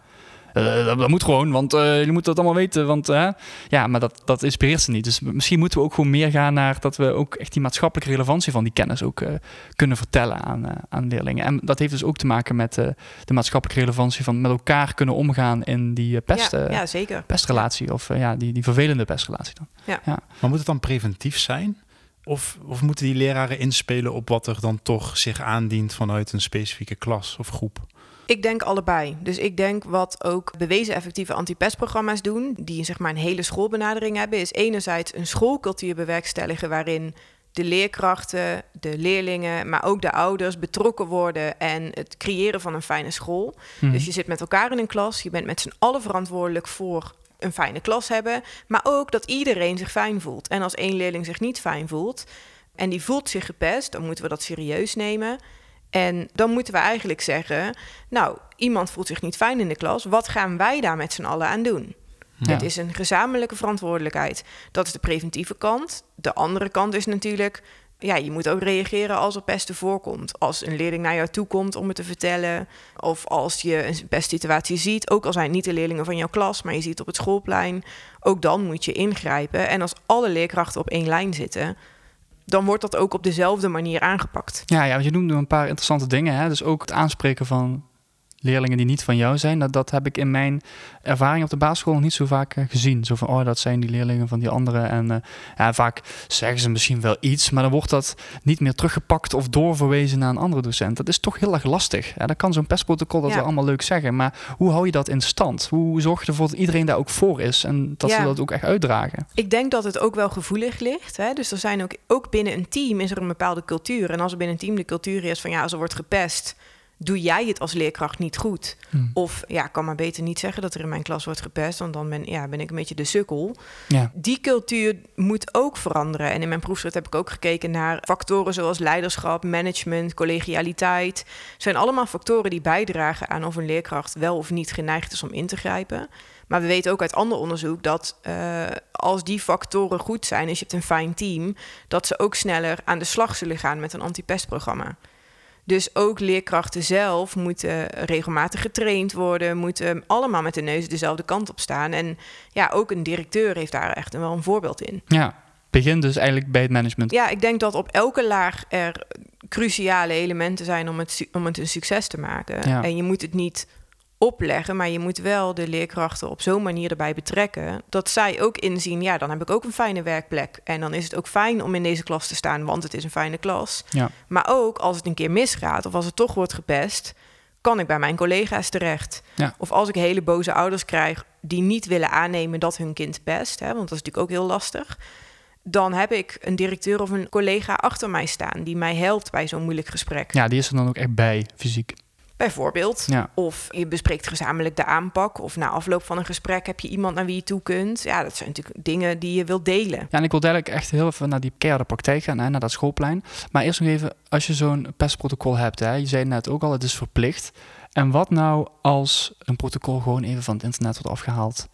Eh, dat, dat moet gewoon, want eh, jullie moeten dat allemaal weten. Want eh, ja, maar dat, dat inspireert ze niet. Dus misschien moeten we ook gewoon meer gaan naar dat we ook echt die maatschappelijke relevantie van die kennis ook eh, kunnen vertellen aan, aan leerlingen. En dat heeft dus ook te maken met eh, de maatschappelijke relevantie van met elkaar kunnen omgaan in die pest, ja, eh, ja, zeker. pestrelatie. Of ja, die, die vervelende pestrelatie dan. Maar moet het dan preventief zijn? Of, of moeten die leraren inspelen op wat er dan toch zich aandient vanuit een specifieke klas of groep? Ik denk allebei. Dus ik denk wat ook bewezen effectieve antipestprogramma's doen, die zeg maar een hele schoolbenadering hebben, is enerzijds een schoolcultuur bewerkstelligen waarin de leerkrachten, de leerlingen, maar ook de ouders betrokken worden en het creëren van een fijne school. Mhm. Dus je zit met elkaar in een klas, je bent met z'n allen verantwoordelijk voor een fijne klas hebben, maar ook dat iedereen zich fijn voelt. En als één leerling zich niet fijn voelt en die voelt zich gepest, dan moeten we dat serieus nemen. En dan moeten we eigenlijk zeggen, nou, iemand voelt zich niet fijn in de klas, wat gaan wij daar met z'n allen aan doen? Ja. Het is een gezamenlijke verantwoordelijkheid. Dat is de preventieve kant. De andere kant is natuurlijk, ja, je moet ook reageren als er pesten voorkomt. Als een leerling naar jou toe komt om het te vertellen, of als je een pestsituatie ziet, ook al zijn het niet de leerlingen van jouw klas, maar je ziet het op het schoolplein, ook dan moet je ingrijpen. En als alle leerkrachten op één lijn zitten, dan wordt dat ook op dezelfde manier aangepakt. Ja, ja, want je noemde een paar interessante dingen. Hè? Dus ook het aanspreken van leerlingen die niet van jou zijn. Dat, dat heb ik in mijn ervaring op de basisschool nog niet zo vaak eh, gezien. Zo van, oh, dat zijn die leerlingen van die anderen. En eh, ja, vaak zeggen ze misschien wel iets, maar dan wordt dat niet meer teruggepakt of doorverwezen naar een andere docent. Dat is toch heel erg lastig. Ja, dan kan zo'n pestprotocol dat Ja. wel allemaal leuk zeggen, maar hoe hou je dat in stand? Hoe zorg je ervoor dat iedereen daar ook voor is en dat ze dat ook echt uitdragen? Ik denk dat het ook wel gevoelig ligt. Hè? Dus er zijn ook, ook binnen een team is er een bepaalde cultuur. En als er binnen een team de cultuur is van ja, als er wordt gepest, doe jij het als leerkracht niet goed. Hmm. Of ja, ik kan maar beter niet zeggen dat er in mijn klas wordt gepest, want dan ben, ja, ben ik een beetje de sukkel. Ja. Die cultuur moet ook veranderen. En in mijn proefschrift heb ik ook gekeken naar factoren zoals leiderschap, management, collegialiteit. zijn allemaal factoren die bijdragen aan of een leerkracht wel of niet geneigd is om in te grijpen. Maar we weten ook uit ander onderzoek dat eh, als die factoren goed zijn, dus je hebt een fijn team, dat ze ook sneller aan de slag zullen gaan met een antipestprogramma. Dus ook leerkrachten zelf moeten regelmatig getraind worden, moeten allemaal met de neus dezelfde kant op staan. En ja, ook een directeur heeft daar echt wel een voorbeeld in. ja, begin dus eigenlijk bij het management. Ja, ik denk dat op elke laag er cruciale elementen zijn om het, om het een succes te maken. Ja. En je moet het niet opleggen, maar je moet wel de leerkrachten op zo'n manier erbij betrekken dat zij ook inzien, ja, dan heb ik ook een fijne werkplek en dan is het ook fijn om in deze klas te staan, want het is een fijne klas. Ja. Maar ook als het een keer misgaat of als het toch wordt gepest, kan ik bij mijn collega's terecht. Ja. Of als ik hele boze ouders krijg die niet willen aannemen dat hun kind pest, hè, want dat is natuurlijk ook heel lastig. Dan heb ik een directeur of een collega achter mij staan die mij helpt bij zo'n moeilijk gesprek. Ja, die is er dan ook echt bij, fysiek. Bijvoorbeeld. Ja. Of je bespreekt gezamenlijk de aanpak. Of na afloop van een gesprek heb je iemand naar wie je toe kunt. Ja, dat zijn natuurlijk dingen die je wilt delen. Ja, en ik wil duidelijk echt heel even naar die keiharde praktijk gaan, hè, naar dat schoolplein. Maar eerst nog even, als je zo'n pestprotocol hebt, hè, je zei net ook al, het is verplicht. En wat nou als een protocol gewoon even van het internet wordt afgehaald?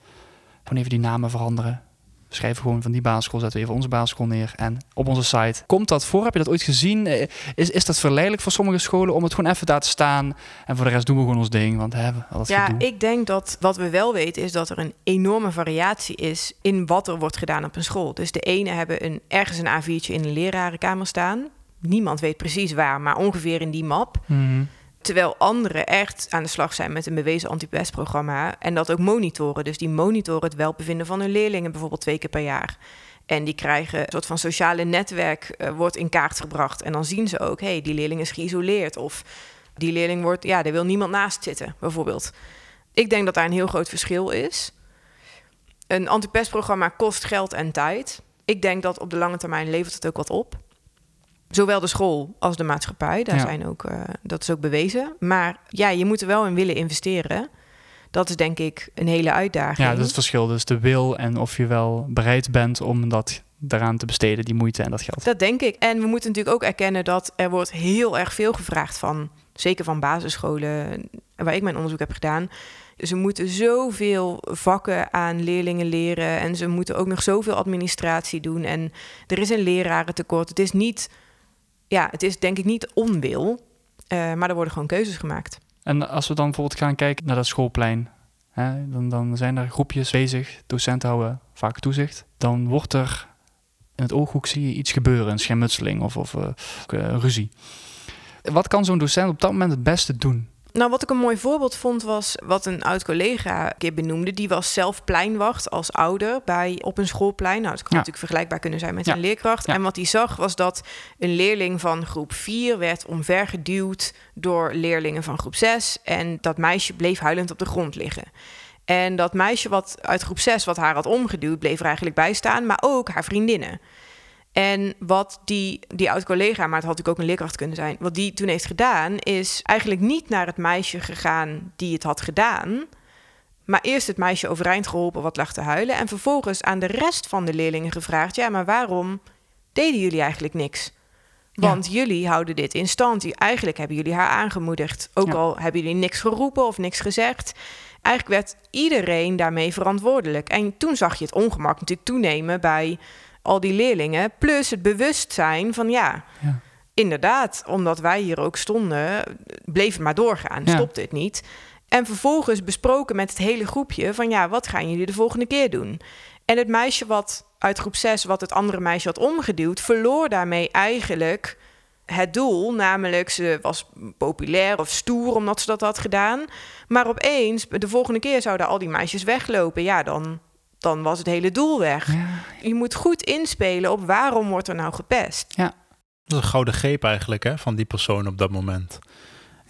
Gewoon even die namen veranderen. We schrijven gewoon van die basisschool, zetten we even onze basisschool neer en op onze site. Komt dat voor? Heb je dat ooit gezien? Eh, Is, is dat verleidelijk voor sommige scholen om het gewoon even daar te staan en voor de rest doen we gewoon ons ding? Want hè, al dat Ja, gedoe. ik denk dat wat we wel weten is dat er een enorme variatie is in wat er wordt gedaan op een school. Dus de ene hebben een, ergens een A4'tje in een lerarenkamer staan. Niemand weet precies waar, maar ongeveer in die map. Mhm. Terwijl anderen echt aan de slag zijn met een bewezen antipestprogramma. En dat ook monitoren. Dus die monitoren het welbevinden van hun leerlingen bijvoorbeeld twee keer per jaar. En die krijgen een soort van sociale netwerk, eh, wordt in kaart gebracht. En dan zien ze ook, hé, hey, die leerling is geïsoleerd. Of die leerling wordt, ja, er wil niemand naast zitten, bijvoorbeeld. Ik denk dat daar een heel groot verschil is. Een antipestprogramma kost geld en tijd. Ik denk dat op de lange termijn levert het ook wat op. Zowel de school als de maatschappij. Daar Ja. zijn ook, eh, dat is ook bewezen. Maar ja, je moet er wel in willen investeren. Dat is denk ik een hele uitdaging. Ja, dat is het verschil. Dus de wil en of je wel bereid bent om dat daaraan te besteden, die moeite en dat geld. Dat denk ik. En we moeten natuurlijk ook erkennen dat er wordt heel erg veel gevraagd van, zeker van basisscholen, waar ik mijn onderzoek heb gedaan. Ze moeten zoveel vakken aan leerlingen leren en ze moeten ook nog zoveel administratie doen. En er is een lerarentekort. Het is niet, ja, het is denk ik niet onwil, eh, maar er worden gewoon keuzes gemaakt. En als we dan bijvoorbeeld gaan kijken naar dat schoolplein, hè, dan, dan zijn er groepjes bezig, docenten houden vaak toezicht. Dan wordt er in het ooghoek zie je iets gebeuren, een schermutseling of, of eh, eh, ruzie. Wat kan zo'n docent op dat moment het beste doen? Nou, wat ik een mooi voorbeeld vond was wat een oud collega een keer benoemde. Die was zelf pleinwacht als ouder bij, op een schoolplein. Nou, dat kan Ja. natuurlijk vergelijkbaar kunnen zijn met Ja. een leerkracht. Ja. En wat hij zag was dat een leerling van groep 4 werd omvergeduwd door leerlingen van groep 6. En dat meisje bleef huilend op de grond liggen. En dat meisje wat uit groep 6 wat haar had omgeduwd, bleef er eigenlijk bij staan, maar ook haar vriendinnen. En wat die, die oud-collega, maar het had natuurlijk ook een leerkracht kunnen zijn... wat die toen heeft gedaan, is eigenlijk niet naar het meisje gegaan die het had gedaan... maar eerst het meisje overeind geholpen wat lag te huilen... en vervolgens aan de rest van de leerlingen gevraagd... ja, maar waarom deden jullie eigenlijk niks? Want jullie houden dit in stand. Eigenlijk hebben jullie haar aangemoedigd. Ook Ja. al hebben jullie niks geroepen of niks gezegd. Eigenlijk werd iedereen daarmee verantwoordelijk. En toen zag je het ongemak natuurlijk toenemen bij al die leerlingen. Plus het bewustzijn van ja, Ja. inderdaad, omdat wij hier ook stonden, bleef het maar doorgaan. Ja. Stopte het niet. En vervolgens besproken met het hele groepje van ja, wat gaan jullie de volgende keer doen? En het meisje wat uit groep 6, wat het andere meisje had omgeduwd, verloor daarmee eigenlijk het doel. Namelijk, ze was populair of stoer omdat ze dat had gedaan. Maar opeens, de volgende keer zouden al die meisjes weglopen. Ja, dan, dan was het hele doel weg. Ja, Je moet goed inspelen op waarom wordt er nou gepest. Dat is een gouden greep eigenlijk hè, van die persoon op dat moment.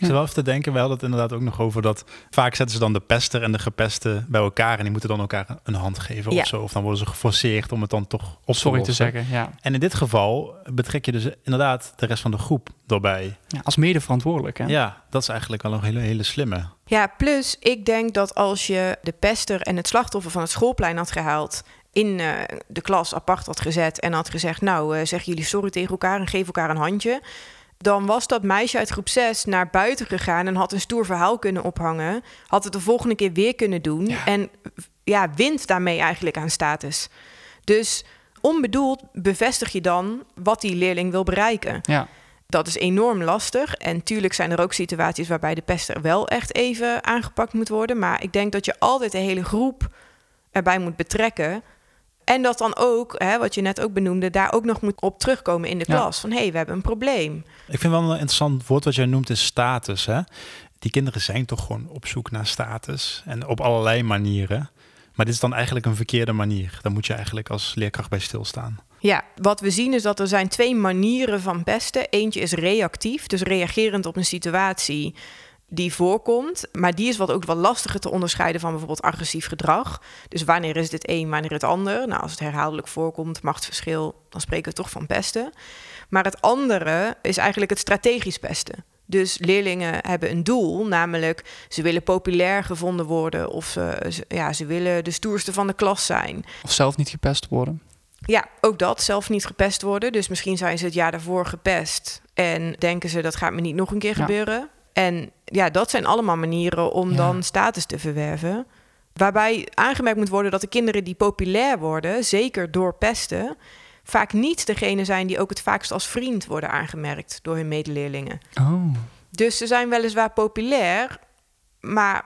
Ik zit wel even te denken, we hadden het inderdaad ook nog over dat... Vaak zetten ze dan de pester en de gepeste bij elkaar... en die moeten dan elkaar een hand geven Ja. of zo. Of dan worden ze geforceerd om het dan toch op te sorry te lossen. zeggen. Ja. En in dit geval betrek je dus inderdaad de rest van de groep erbij. Ja, als mede verantwoordelijk. Hè? Ja, dat is eigenlijk wel een hele, hele slimme. Ja, plus ik denk dat als je de pester en het slachtoffer van het schoolplein had gehaald... in eh, de klas apart had gezet en had gezegd... nou, eh zeggen jullie sorry tegen elkaar en geef elkaar een handje... dan was dat meisje uit groep 6 naar buiten gegaan... en had een stoer verhaal kunnen ophangen. Had het de volgende keer weer kunnen doen. Ja. En ja, wint daarmee eigenlijk aan status. Dus onbedoeld bevestig je dan wat die leerling wil bereiken. Ja. Dat is enorm lastig. En tuurlijk zijn er ook situaties waarbij de pester wel echt even aangepakt moet worden. Maar ik denk dat je altijd de hele groep erbij moet betrekken. En dat dan ook, hè, wat je net ook benoemde, daar ook nog moet op terugkomen in de Ja. klas. Van hé, hey, we hebben een probleem. Ik vind wel een interessant woord wat jij noemt is status. Hè? Die kinderen zijn toch gewoon op zoek naar status. En op allerlei manieren. Maar dit is dan eigenlijk een verkeerde manier. Daar moet je eigenlijk als leerkracht bij stilstaan. Ja, wat we zien is dat er zijn twee manieren van pesten. Eentje is reactief, dus reagerend op een situatie die voorkomt. Maar die is wat ook wat lastiger te onderscheiden van bijvoorbeeld agressief gedrag. Dus wanneer is dit een, wanneer het ander? Nou, als het herhaaldelijk voorkomt, machtsverschil, dan spreken we toch van pesten. Maar het andere is eigenlijk het strategisch pesten. Dus leerlingen hebben een doel, namelijk ze willen populair gevonden worden of ze, ze- ja, ze willen de stoerste van de klas zijn. Of zelf niet gepest worden. Ja, ook dat, zelf niet gepest worden. Dus misschien zijn ze het jaar daarvoor gepest en denken ze dat gaat me niet nog een keer Ja. gebeuren. En ja, dat zijn allemaal manieren om Ja. dan status te verwerven. Waarbij aangemerkt moet worden dat de kinderen die populair worden, zeker door pesten, vaak niet degene zijn die ook het vaakst als vriend worden aangemerkt door hun medeleerlingen. Oh. Dus ze zijn weliswaar populair, maar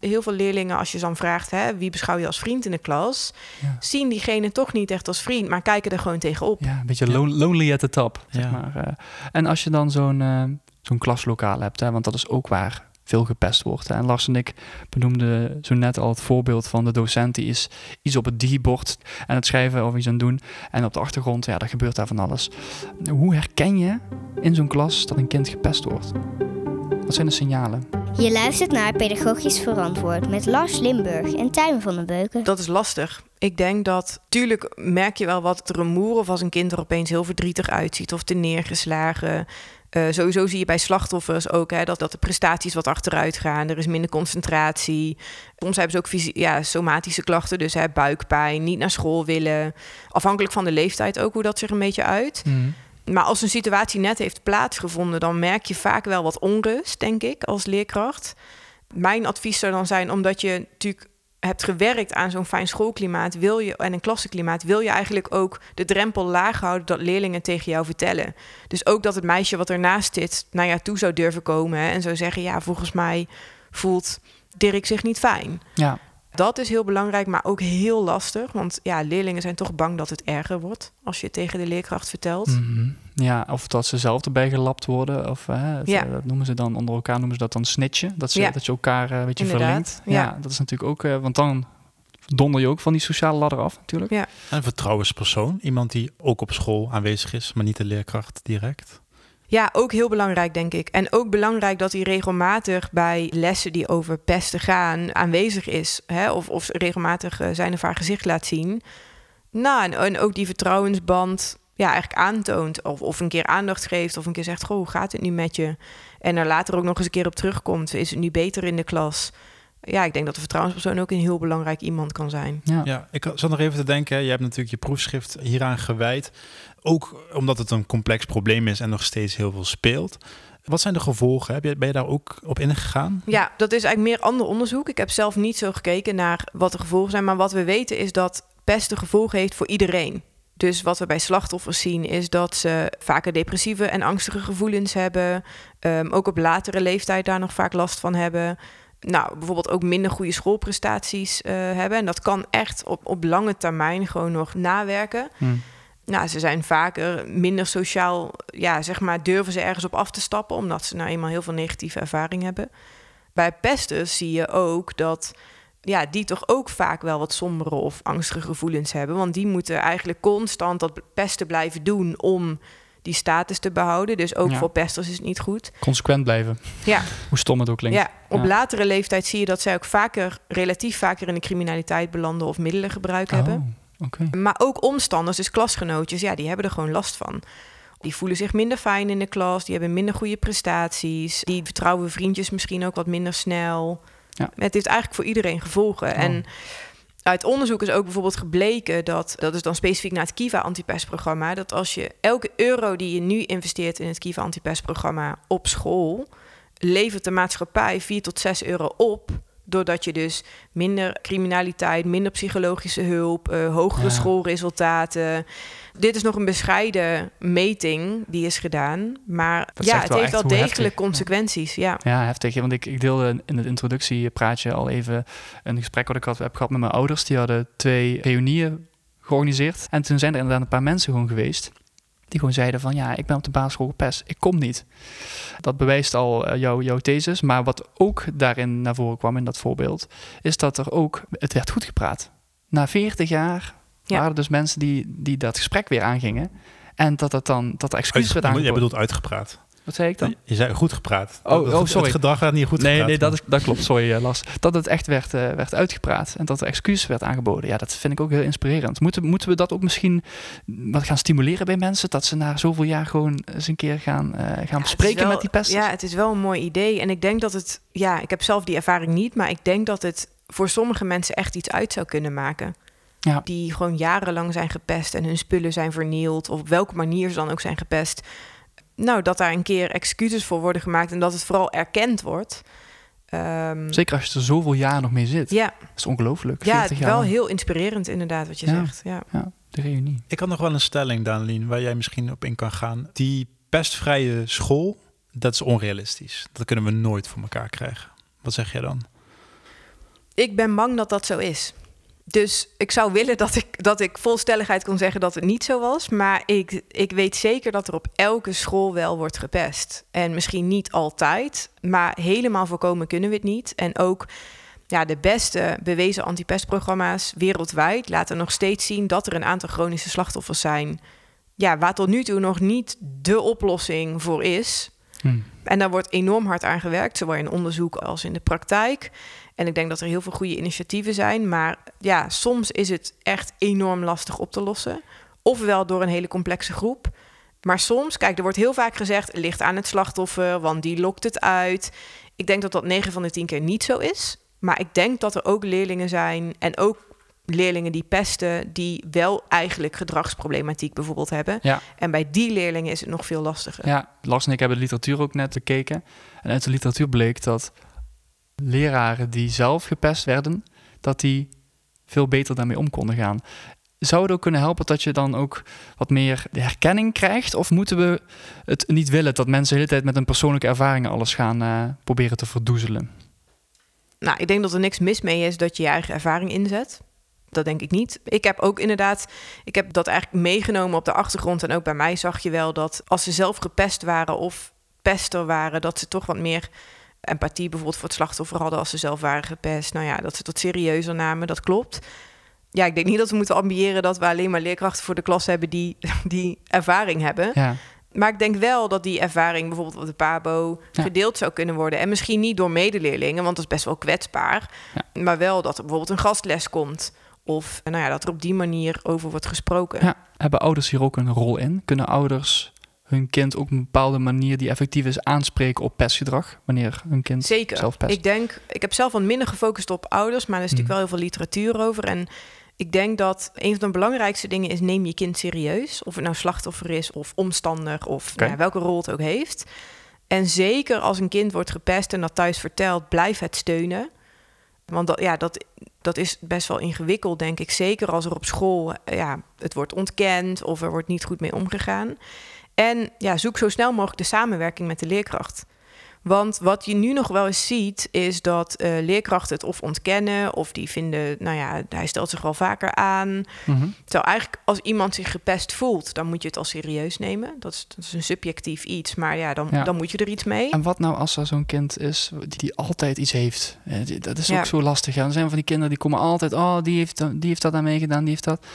heel veel leerlingen, als je ze dan vraagt, hè, wie beschouw je als vriend in de klas, Ja. zien diegene toch niet echt als vriend, maar kijken er gewoon tegenop. Ja, een beetje lon- lonely at the top, zeg Ja. maar. eh. En als je dan zo'n eh, zo'n klaslokaal hebt, hè, want dat is ook waar veel gepest wordt. Hè. En Lars en ik benoemden zo net al het voorbeeld van de docent die is iets op het digibord aan het schrijven of iets aan het doen. En op de achtergrond, ja, daar gebeurt daar van alles. Hoe herken je in zo'n klas dat een kind gepest wordt? Wat zijn de signalen? Je luistert naar Pedagogisch Verantwoord met Lars Limburg en Tijmen van den Beuken. Dat is lastig. Ik denk dat, tuurlijk merk je wel wat rumoer of als een kind er opeens heel verdrietig uitziet of te neergeslagen. Eh, sowieso zie je bij slachtoffers ook hè, dat, dat de prestaties wat achteruit gaan. Er is minder concentratie. Soms hebben ze ook ja, somatische klachten, dus hè, buikpijn, niet naar school willen. Afhankelijk van de leeftijd ook hoe dat zich een beetje uit. Maar als een situatie net heeft plaatsgevonden, dan merk je vaak wel wat onrust, denk ik, als leerkracht. Mijn advies zou dan zijn, omdat je natuurlijk hebt gewerkt aan zo'n fijn schoolklimaat wil je, en een klassenklimaat, wil je eigenlijk ook de drempel laag houden dat leerlingen tegen jou vertellen. Dus ook dat het meisje wat ernaast zit naar jou toe zou durven komen en zou zeggen: Ja, volgens mij voelt Dirk zich niet fijn. Ja, Dat is heel belangrijk, maar ook heel lastig. Want ja, leerlingen zijn toch bang dat het erger wordt als je het tegen de leerkracht vertelt. Mhm. ja, of dat ze zelf erbij gelapt worden. Of, hè, het, Ja. eh, dat noemen ze dan onder elkaar noemen ze dat dan snitchen. Dat, ze, Ja. dat je elkaar eh, een beetje Inderdaad, verlinkt. Ja. ja. dat is natuurlijk ook, eh, want dan donder je ook van die sociale ladder af natuurlijk. Ja. Een vertrouwenspersoon. Iemand die ook op school aanwezig is, maar niet de leerkracht direct. Ja, ook heel belangrijk, denk ik. En ook belangrijk dat hij regelmatig bij lessen die over pesten gaan aanwezig is. Hè? Of, of regelmatig eh, zijn of haar gezicht laat zien. Nou, en, en ook die vertrouwensband ja, eigenlijk aantoont. Of, of een keer aandacht geeft. Of een keer zegt, goh, hoe gaat het nu met je? En er later ook nog eens een keer op terugkomt. Is het nu beter in de klas? Ja, ik denk dat de vertrouwenspersoon ook een heel belangrijk iemand kan zijn. Ja. Ja, ik zat nog even te denken. Je hebt natuurlijk je proefschrift hieraan gewijd. Ook omdat het een complex probleem is en nog steeds heel veel speelt. Wat zijn de gevolgen? Heb je, ben je daar ook op ingegaan? Ja, dat is eigenlijk meer ander onderzoek. Ik heb zelf niet zo gekeken naar wat de gevolgen zijn. Maar wat we weten is dat pesten gevolgen heeft voor iedereen. Dus wat we bij slachtoffers zien is dat ze vaker depressieve en angstige gevoelens hebben. Ehm, ook op latere leeftijd daar nog vaak last van hebben. Nou, bijvoorbeeld ook minder goede schoolprestaties eh, hebben. En dat kan echt op, op lange termijn gewoon nog nawerken. Hm. Nou, ze zijn vaker minder sociaal, ja, zeg maar, durven ze ergens op af te stappen, omdat ze nou eenmaal heel veel negatieve ervaring hebben. Bij pesters zie je ook dat, ja, die toch ook vaak wel wat sombere of angstige gevoelens hebben, want die moeten eigenlijk constant dat pesten blijven doen om die status te behouden. Dus ook Ja. voor pesters is het niet goed. Consequent blijven, Ja, hoe stom het ook klinkt. ja, op Ja. latere leeftijd zie je dat zij ook vaker, relatief vaker in de criminaliteit belanden of middelengebruik hebben. Oh, oké. Maar ook omstanders, dus klasgenootjes, ja, die hebben er gewoon last van. Die voelen zich minder fijn in de klas, die hebben minder goede prestaties, die vertrouwen vriendjes misschien ook wat minder snel. Ja. Het heeft eigenlijk voor iedereen gevolgen. Oh. En uit onderzoek is ook bijvoorbeeld gebleken dat, dat is dan specifiek naar het Kiva antipestprogramma, dat als je elke euro die je nu investeert in het Kiva antipestprogramma op school, levert de maatschappij 4 tot 6 euro op. Doordat je dus minder criminaliteit, minder psychologische hulp, eh, hogere Ja. schoolresultaten. Dit is nog een bescheiden meting die is gedaan. Maar Dat ja, het heeft wel degelijk heftig. consequenties. Ja. Ja, heftig. Want ik, ik deelde in het introductiepraatje al even een gesprek wat ik had, heb gehad met mijn ouders. Die hadden twee reunieën georganiseerd. En toen zijn er inderdaad een paar mensen gewoon geweest. Die gewoon zeiden van ja, ik ben op de basisschool gepest. Ik kom niet. Dat bewijst al eh, jouw, jouw thesis. Maar wat ook daarin naar voren kwam in dat voorbeeld, is dat er ook, het werd goed gepraat. Na 40 jaar Ja. waren er dus mensen die, die dat gesprek weer aangingen. En dat, dat dan, dat excuses werd aangeboden. bedoelt uitgepraat. Wat zei ik dan? Je zei goed gepraat. Oh, Het- oh, sorry. Het gedrag werd niet goed Nee, gepraat. nee dat, is, dat klopt. Sorry, eh, Lars. Dat het echt werd, eh, werd uitgepraat en dat er excuses werd aangeboden. Ja, dat vind ik ook heel inspirerend. Moeten, moeten we dat ook misschien wat gaan stimuleren bij mensen? Dat ze na zoveel jaar gewoon eens een keer gaan, eh, gaan bespreken met die pesters? Ja, het is wel een mooi idee. En ik denk dat het, ja, ik heb zelf die ervaring niet, maar ik denk dat het voor sommige mensen echt iets uit zou kunnen maken. Ja. Die gewoon jarenlang zijn gepest en hun spullen zijn vernield, of op welke manier ze dan ook zijn gepest. Nou, dat daar een keer excuses voor worden gemaakt en dat het vooral erkend wordt. Ehm, Zeker als je er zoveel jaar nog mee zit. ja, Dat is ongelooflijk. ja 40 jaar wel heel inspirerend inderdaad wat je Ja. zegt. Ja. Ja, de reunie. Ik had nog wel een stelling, Danelien, waar jij misschien op in kan gaan. Die pestvrije school, dat is onrealistisch. Dat kunnen we nooit voor elkaar krijgen. Wat zeg jij dan? Ik ben bang dat dat zo is. Dus ik zou willen dat ik, dat ik vol stelligheid kon zeggen dat het niet zo was. Maar ik, ik weet zeker dat er op elke school wel wordt gepest. En misschien niet altijd, maar helemaal voorkomen kunnen we het niet. En ook ja, de beste bewezen antipestprogramma's wereldwijd laten nog steeds zien dat er een aantal chronische slachtoffers zijn. Ja, waar tot nu toe nog niet de oplossing voor is. Hm. En daar wordt enorm hard aan gewerkt, zowel in onderzoek als in de praktijk. En ik denk dat er heel veel goede initiatieven zijn. Maar ja, soms is het echt enorm lastig op te lossen. Ofwel door een hele complexe groep. Maar soms, kijk, er wordt heel vaak gezegd... ligt aan het slachtoffer, want die lokt het uit. Ik denk dat dat 9 van de 10 keer niet zo is. Maar ik denk dat er ook leerlingen zijn... en ook leerlingen die pesten... die wel eigenlijk gedragsproblematiek bijvoorbeeld hebben. Ja. En bij die leerlingen is het nog veel lastiger. Ja, Lars en ik hebben de literatuur ook net bekeken. En uit de literatuur bleek dat leraren die zelf gepest werden, dat die veel beter daarmee om konden gaan. Zou het ook kunnen helpen dat je dan ook wat meer de herkenning krijgt? Of moeten we het niet willen dat mensen de hele tijd met hun persoonlijke ervaringen alles gaan eh, proberen te verdoezelen? Nou, ik denk dat er niks mis mee is dat je je eigen ervaring inzet. Dat denk ik niet. Ik heb ook inderdaad, ik heb dat eigenlijk meegenomen op de achtergrond. En ook bij mij zag je wel dat als ze zelf gepest waren of pester waren, dat ze toch wat meer empathie bijvoorbeeld voor het slachtoffer hadden als ze zelf waren gepest. Nou ja, dat ze dat serieuzer namen, dat klopt. Ja, ik denk niet dat we moeten ambiëren dat we alleen maar leerkrachten voor de klas hebben die, die ervaring hebben. Ja, Maar ik denk wel dat die ervaring bijvoorbeeld op de PABO Ja. gedeeld zou kunnen worden. En misschien niet door medeleerlingen, want dat is best wel kwetsbaar. Maar wel dat er bijvoorbeeld een gastles komt. Of nou ja, dat er op die manier over wordt gesproken. ja. Hebben ouders hier ook een rol in? Kunnen ouders hun kind ook op een bepaalde manier die effectief is aanspreken op pestgedrag? Wanneer hun kind Zeker. zelf pest? Ik denk, ik heb zelf wat minder gefocust op ouders, maar er is natuurlijk Mhm. wel heel veel literatuur over. En ik denk dat een van de belangrijkste dingen is: neem je kind serieus. Of het nou slachtoffer is, of omstander, of nou welke rol het ook heeft. En zeker als een kind wordt gepest en dat thuis vertelt, blijf het steunen. Want dat, ja, dat, dat is best wel ingewikkeld, denk ik. Zeker als er op school eh, ja, het wordt ontkend of er wordt niet goed mee omgegaan. En ja, zoek zo snel mogelijk de samenwerking met de leerkracht. Want wat je nu nog wel eens ziet, is dat eh, leerkrachten het of ontkennen, of die vinden, nou ja, hij stelt zich wel vaker aan. Mhm. Terwijl eigenlijk als iemand zich gepest voelt, dan moet je het al serieus nemen. Dat is, dat is een subjectief iets, maar ja dan, Ja. dan moet je er iets mee. En wat nou als er zo'n kind is die, die altijd iets heeft? Eh, Dat is Ja. ook zo lastig. Ja. Er zijn van die kinderen die komen altijd... Oh, die heeft, die heeft dat aan meegedaan, die heeft dat.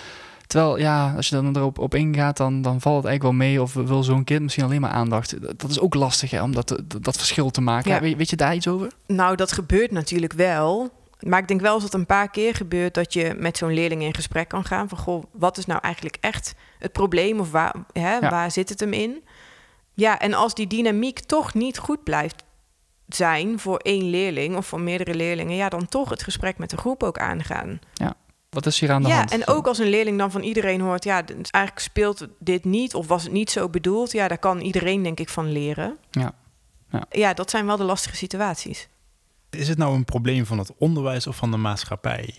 Terwijl, ja, als je dan erop op ingaat, dan, dan valt het eigenlijk wel mee. Of wil zo'n kind misschien alleen maar aandacht. Dat, dat is ook lastig, hè, om dat, dat, dat verschil te maken. Ja. Weet, weet je daar iets over? Nou, dat gebeurt natuurlijk wel. Maar ik denk wel als het een paar keer gebeurt dat je met zo'n leerling in gesprek kan gaan. Van goh, wat is nou eigenlijk echt het probleem of waar, hè, Ja. waar zit het hem in? Ja, en als die dynamiek toch niet goed blijft zijn voor één leerling of voor meerdere leerlingen, ja, dan toch het gesprek met de groep ook aangaan. Wat is hier aan de ja, hand? en ook als een leerling dan van iedereen hoort, ja, eigenlijk speelt dit niet of was het niet zo bedoeld, ja, daar kan iedereen denk ik van leren. Ja. Ja. ja dat zijn wel de lastige situaties. Is het nou een probleem van het onderwijs of van de maatschappij?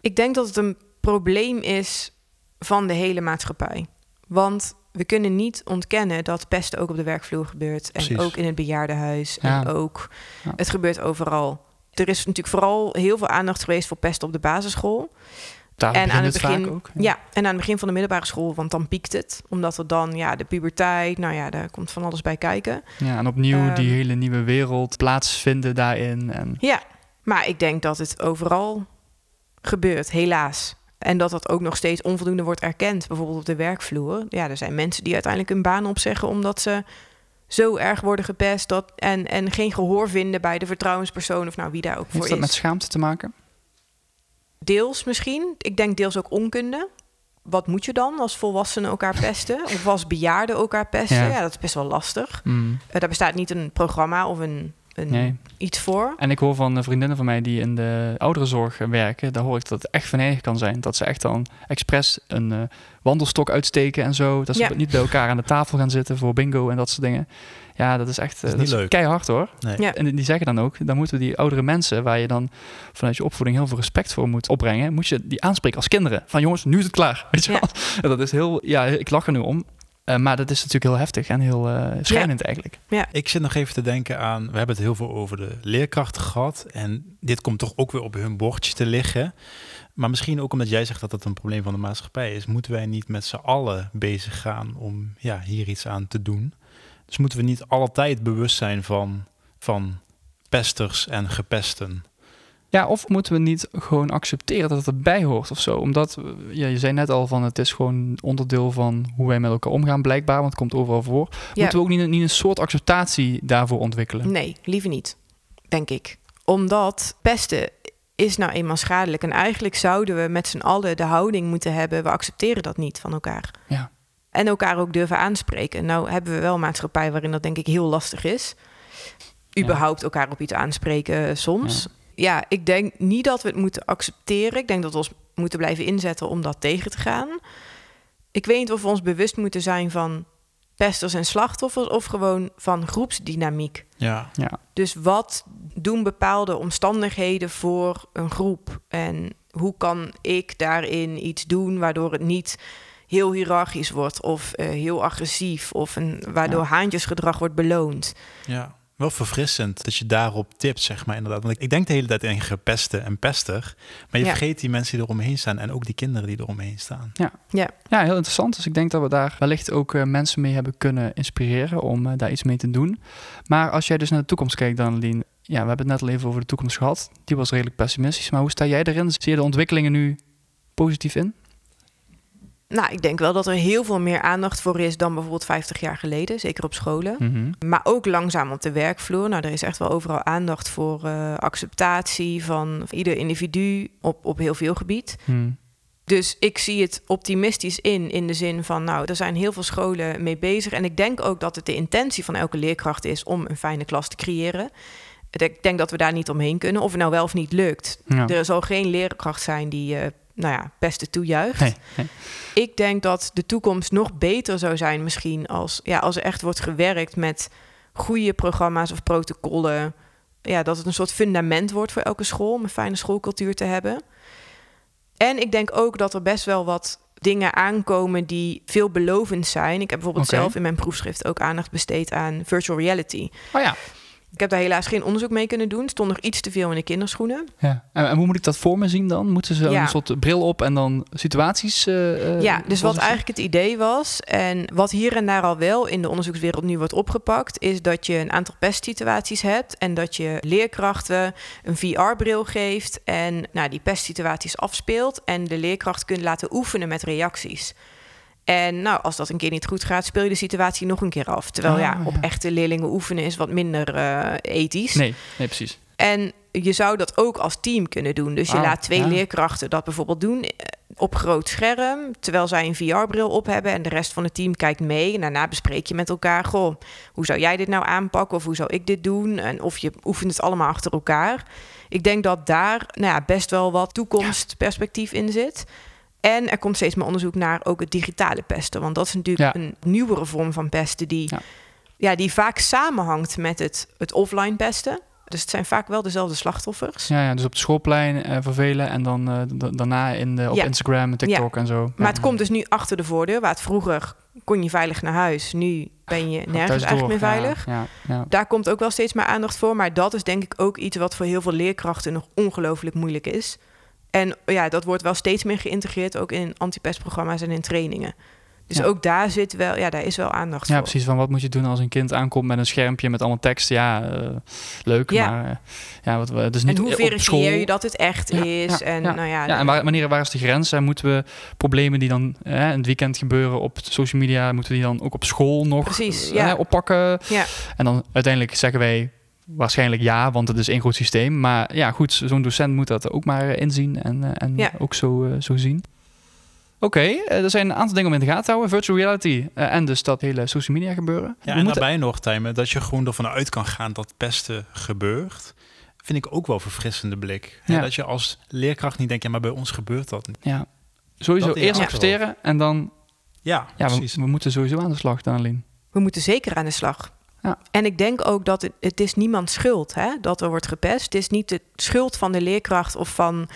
Ik denk dat het een probleem is van de hele maatschappij. Want we kunnen niet ontkennen dat pesten ook op de werkvloer gebeurt. Precies. En ook in het bejaardenhuis. Ja. En ook, Ja. het gebeurt overal. Er is natuurlijk vooral heel veel aandacht geweest voor pesten op de basisschool. Daar en aan het het begin, ook. ja. en aan het begin van de middelbare school, want dan piekt het. Omdat er dan, ja, de puberteit, nou ja, daar komt van alles bij kijken. Ja, en opnieuw die Ehm. hele nieuwe wereld plaatsvinden daarin. En, Ja, maar ik denk dat het overal gebeurt, helaas. En dat dat ook nog steeds onvoldoende wordt erkend, bijvoorbeeld op de werkvloer. Ja, er zijn mensen die uiteindelijk hun baan opzeggen omdat ze zo erg worden gepest dat, en, en geen gehoor vinden bij de vertrouwenspersoon of nou wie daar ook voor Heeft dat is. met schaamte te maken? Deels misschien. Ik denk deels ook onkunde. Wat moet je dan als volwassenen elkaar pesten? Of als bejaarden elkaar pesten? Ja. Ja, dat is best wel lastig. Mm. Eh, daar bestaat niet een programma of een, een Nee. iets voor. En ik hoor van eh, vriendinnen van mij die in de ouderenzorg werken, daar hoor ik dat het echt venijnig kan zijn. Dat ze echt dan expres een eh, wandelstok uitsteken en zo. Dat ze Ja. niet bij elkaar aan de tafel gaan zitten voor bingo en dat soort dingen. Ja, dat is echt is eh, niet leuk. keihard hoor. Nee. Ja. En die zeggen dan ook, dan moeten we die oudere mensen, waar je dan vanuit je opvoeding heel veel respect voor moet opbrengen, moet je die aanspreken als kinderen. Van jongens, nu is het klaar. Weet je Ja. wel? En dat is heel, ja, ik lach er nu om. Eh, maar dat is natuurlijk heel heftig en heel eh schrijnend eigenlijk. Ik zit nog even te denken aan, we hebben het heel veel over de leerkrachten gehad. En dit komt toch ook weer op hun bordje te liggen. Maar misschien ook omdat jij zegt dat het een probleem van de maatschappij is, moeten wij niet met z'n allen bezig gaan om ja, hier iets aan te doen. Dus moeten we niet altijd bewust zijn van, van pesters en gepesten. Ja, of moeten we niet gewoon accepteren dat het erbij hoort of zo? Omdat, eh, ja, je zei net al van het is gewoon onderdeel van hoe wij met elkaar omgaan blijkbaar, want het komt overal voor. Ja. Moeten we ook niet, niet een soort acceptatie daarvoor ontwikkelen? Nee, liever niet, denk ik. Omdat pesten is nou eenmaal schadelijk. En eigenlijk zouden we met z'n allen de houding moeten hebben... we accepteren dat niet van elkaar. Ja. En elkaar ook durven aanspreken. Nou hebben we wel een maatschappij waarin dat denk ik heel lastig is. Überhaupt elkaar op iets aanspreken soms. Ja. Ik denk niet dat we het moeten accepteren. Ik denk dat we ons moeten blijven inzetten om dat tegen te gaan. Ik weet niet of we ons bewust moeten zijn van pesters en slachtoffers... of gewoon van groepsdynamiek. Ja, Ja. Dus wat doen bepaalde omstandigheden voor een groep? En hoe kan ik daarin iets doen waardoor het niet heel hiërarchisch wordt of eh, heel agressief of een, waardoor Ja. haantjesgedrag wordt beloond? ja. Wel verfrissend dat je daarop tipt, zeg maar inderdaad. Want ik, ik denk de hele tijd in gepesten en pester. Maar je Ja. vergeet die mensen die eromheen staan en ook die kinderen die eromheen staan. Ja, ja, heel interessant. Dus ik denk dat we daar wellicht ook eh, mensen mee hebben kunnen inspireren om eh, daar iets mee te doen. Maar als jij dus naar de toekomst kijkt, dan Lien, ja, we hebben het net al even over de toekomst gehad. Die was redelijk pessimistisch. Maar hoe sta jij erin? Zie je de ontwikkelingen nu positief in? Nou, ik denk wel dat er heel veel meer aandacht voor is dan bijvoorbeeld 50 jaar geleden, zeker op scholen. Mhm. Maar ook langzaam op de werkvloer. Nou, er is echt wel overal aandacht voor eh, acceptatie van ieder individu op, op heel veel gebied. Hmm. Dus ik zie het optimistisch in, in de zin van, nou, er zijn heel veel scholen mee bezig. En ik denk ook dat het de intentie van elke leerkracht is om een fijne klas te creëren. Ik denk dat we daar niet omheen kunnen, of het nou wel of niet lukt. Ja. Er zal geen leerkracht zijn die, eh, nou ja, pesten toejuicht. Nee, nee. Ik denk dat de toekomst nog beter zou zijn misschien als, ja, als er echt wordt gewerkt met goede programma's of protocollen. Ja, dat het een soort fundament wordt voor elke school om een fijne schoolcultuur te hebben. En ik denk ook dat er best wel wat dingen aankomen die veelbelovend zijn. Ik heb bijvoorbeeld zelf in mijn proefschrift ook aandacht besteed aan virtual reality. Oh ja. Ik heb daar helaas geen onderzoek mee kunnen doen. Het stond nog iets te veel in de kinderschoenen. ja. En, en hoe moet ik dat voor me zien dan? Moeten ze Ja. een soort bril op en dan situaties? eh, eh, Ja, dus wat eigenlijk het idee was, en wat hier en daar al wel in de onderzoekswereld nu wordt opgepakt, is dat je een aantal pestsituaties hebt en dat je leerkrachten een VR-bril geeft en nou, die pestsituaties afspeelt en de leerkracht kunt laten oefenen met reacties. En nou, als dat een keer niet goed gaat, speel je de situatie nog een keer af. Terwijl ja, op ja. echte leerlingen oefenen is wat minder eh, ethisch. Nee, nee, precies. En je zou dat ook als team kunnen doen. Dus je Wauw, laat twee ja. leerkrachten dat bijvoorbeeld doen eh, op groot scherm, terwijl zij een VR-bril op hebben en de rest van het team kijkt mee. En daarna bespreek je met elkaar, goh, hoe zou jij dit nou aanpakken of hoe zou ik dit doen? En of je oefent het allemaal achter elkaar. Ik denk dat daar nou ja, best wel wat toekomstperspectief in zit. En er komt steeds meer onderzoek naar ook het digitale pesten. Want dat is natuurlijk Ja. een nieuwere vorm van pesten die, Ja. ja. die vaak samenhangt met het, het offline pesten. Dus het zijn vaak wel dezelfde slachtoffers. Ja, ja, dus op het schoolplein eh, vervelen en dan eh, da- daarna in de, op Ja. Instagram en TikTok en zo. Maar het komt dus nu achter de voordeur. Waar het vroeger kon je veilig naar huis. Nu ben je nergens eigenlijk meer veilig. Daar komt ook wel steeds meer aandacht voor. Maar dat is denk ik ook iets wat voor heel veel leerkrachten nog ongelooflijk moeilijk is. En ja, dat wordt wel steeds meer geïntegreerd ook in antipestprogramma's en in trainingen. Dus Ja. ook daar zit wel, ja, daar is wel aandacht Ja, voor. precies. Van wat moet je doen als een kind aankomt met een schermpje met allemaal tekst? Ja, eh, leuk, Ja. maar eh, ja, wat we dus niet En hoe op verifieer je dat het echt Ja, is? ja, en ja. nou ja, Ja, en waar, wanneer, waar is de grens? En moeten we problemen die dan eh, in het weekend gebeuren op social media, moeten we die dan ook op school nog Precies, eh, ja. oppakken? Ja. En dan uiteindelijk zeggen wij waarschijnlijk ja, want het is één groot systeem. Maar ja, goed, zo'n docent moet dat ook maar eh, inzien en, eh, en Ja. ook zo, eh, zo zien. Oké, er zijn een aantal dingen om in de gaten te houden. Virtual reality en dus dat hele social media gebeuren. Ja, We en moeten- daarbij nog, Tijmen, dat je gewoon ervan uit kan gaan dat pesten gebeurt. Vind ik ook wel een verfrissende blik. Hè. Dat je als leerkracht niet denkt, ja, maar bij ons gebeurt dat niet. ja, sowieso Dat eerst accepteren en dan... Ja, Ja, we, precies. we moeten sowieso aan de slag, Annelien. we moeten zeker aan de slag. Ja. En ik denk ook dat het, het is niemands schuld hè, dat er wordt gepest. Het is niet de schuld van de leerkracht of van...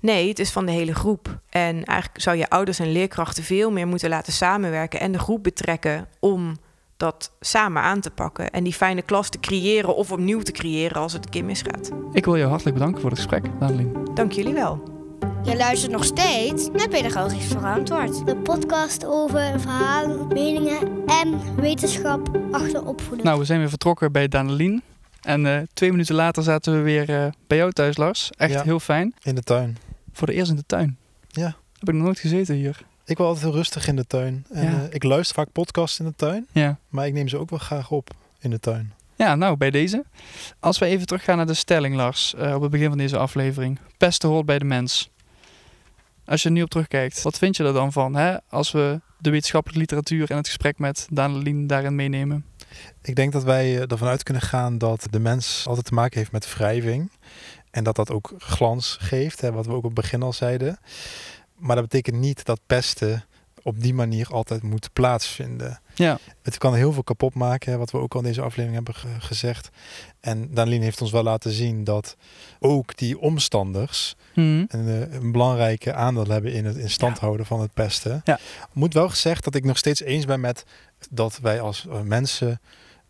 Nee, het is van de hele groep. En eigenlijk zou je ouders en leerkrachten veel meer moeten laten samenwerken... en de groep betrekken om dat samen aan te pakken. En die fijne klas te creëren of opnieuw te creëren als het een keer misgaat. Ik wil jou hartelijk bedanken voor het gesprek, Annelien. Dank jullie wel. Je luistert nog steeds naar Pedagogisch Verantwoord. De podcast over verhalen, meningen en wetenschap achter opvoeding. Nou, we zijn weer vertrokken bij Danelien. En eh, twee minuten later zaten we weer eh, bij jou thuis, Lars. Echt Ja. heel fijn. In de tuin. Voor de eerst in de tuin. Ja. Heb ik nog nooit gezeten hier. Ik wil altijd heel rustig in de tuin. En Ja. eh, ik luister vaak podcasts in de tuin, Ja. maar ik neem ze ook wel graag op in de tuin. Ja, nou, bij deze. Als we even teruggaan naar de stelling, Lars, eh, op het begin van deze aflevering. Pesten hoort bij de mens. Als je er nu op terugkijkt, wat vind je er dan van? Hè? Als we de wetenschappelijke literatuur en het gesprek met Danelien daarin meenemen. Ik denk dat wij eh, ervan uit kunnen gaan dat de mens altijd te maken heeft met wrijving. En dat dat ook glans geeft, hè, wat we ook op het begin al zeiden. Maar dat betekent niet dat pesten op die manier altijd moet plaatsvinden. Ja, Het kan heel veel kapot maken, hè, wat we ook al in deze aflevering hebben ge- gezegd. En Danelien heeft ons wel laten zien dat ook die omstanders Mhm. een, eh, een belangrijke aandeel hebben in het in stand houden van het pesten. Ja. Moet wel gezegd dat ik nog steeds eens ben met dat wij als eh, mensen,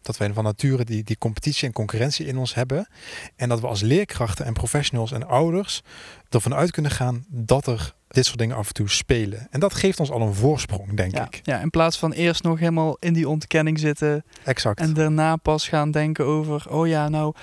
dat wij van nature die, die competitie en concurrentie in ons hebben. En dat we als leerkrachten en professionals en ouders ervan uit kunnen gaan dat er dit soort dingen af en toe spelen. En dat geeft ons al een voorsprong, denk ja. ik. ja, in plaats van eerst nog helemaal in die ontkenning zitten Exact. En daarna pas gaan denken over, oh ja, nou,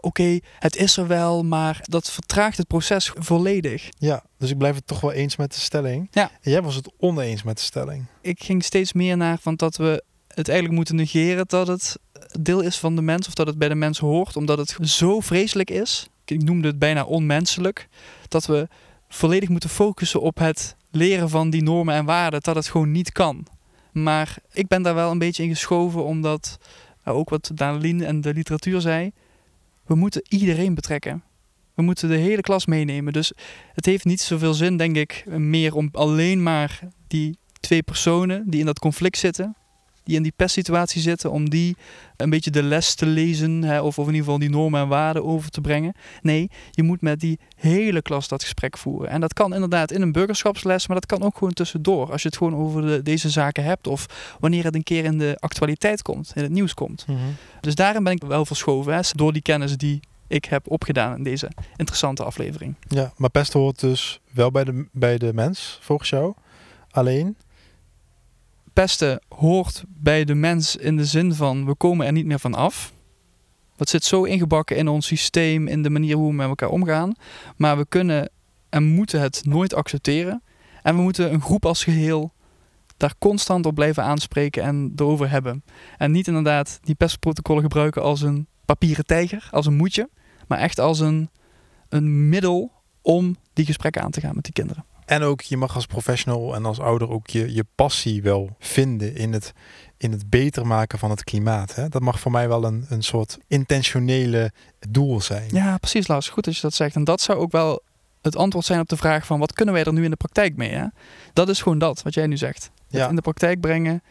oké, het is er wel, maar dat vertraagt het proces volledig. Ja, dus ik blijf het toch wel eens met de stelling. Ja. En jij was het oneens met de stelling. Ik ging steeds meer naar van dat we het eigenlijk moeten negeren dat het deel is van de mens of dat het bij de mens hoort, omdat het zo vreselijk is. Ik noemde het bijna onmenselijk, dat we volledig moeten focussen op het leren van die normen en waarden, dat het gewoon niet kan. Maar ik ben daar wel een beetje in geschoven, omdat nou, ook wat Danelien en de literatuur zei, we moeten iedereen betrekken. We moeten de hele klas meenemen. Dus het heeft niet zoveel zin, denk ik, meer om alleen maar die twee personen die in dat conflict zitten, die in die pestsituatie zitten, om die een beetje de les te lezen, hè, of, of in ieder geval die normen en waarden over te brengen. Nee, je moet met die hele klas dat gesprek voeren. En dat kan inderdaad in een burgerschapsles, maar dat kan ook gewoon tussendoor. Als je het gewoon over de, deze zaken hebt, of wanneer het een keer in de actualiteit komt, in het nieuws komt. Dus daarin ben ik wel verschoven, hè, door die kennis die ik heb opgedaan in deze interessante aflevering. Ja, maar pesten hoort dus wel bij de, bij de mens, volgens jou. Alleen, pesten hoort bij de mens in de zin van we komen er niet meer van af. Dat zit zo ingebakken in ons systeem, in de manier hoe we met elkaar omgaan. Maar we kunnen en moeten het nooit accepteren. En we moeten een groep als geheel daar constant op blijven aanspreken en erover hebben. En niet inderdaad die pestprotocollen gebruiken als een papieren tijger, als een moedje. Maar echt als een, een middel om die gesprekken aan te gaan met die kinderen. En ook, je mag als professional en als ouder ook je, je passie wel vinden in het, in het beter maken van het klimaat. Hè? Dat mag voor mij wel een, een soort intentionele doel zijn. Ja, precies Lars. Goed dat je dat zegt. En dat zou ook wel het antwoord zijn op de vraag van wat kunnen wij er nu in de praktijk mee? Hè? Dat is gewoon dat, wat jij nu zegt. Het Ja. in de praktijk brengen.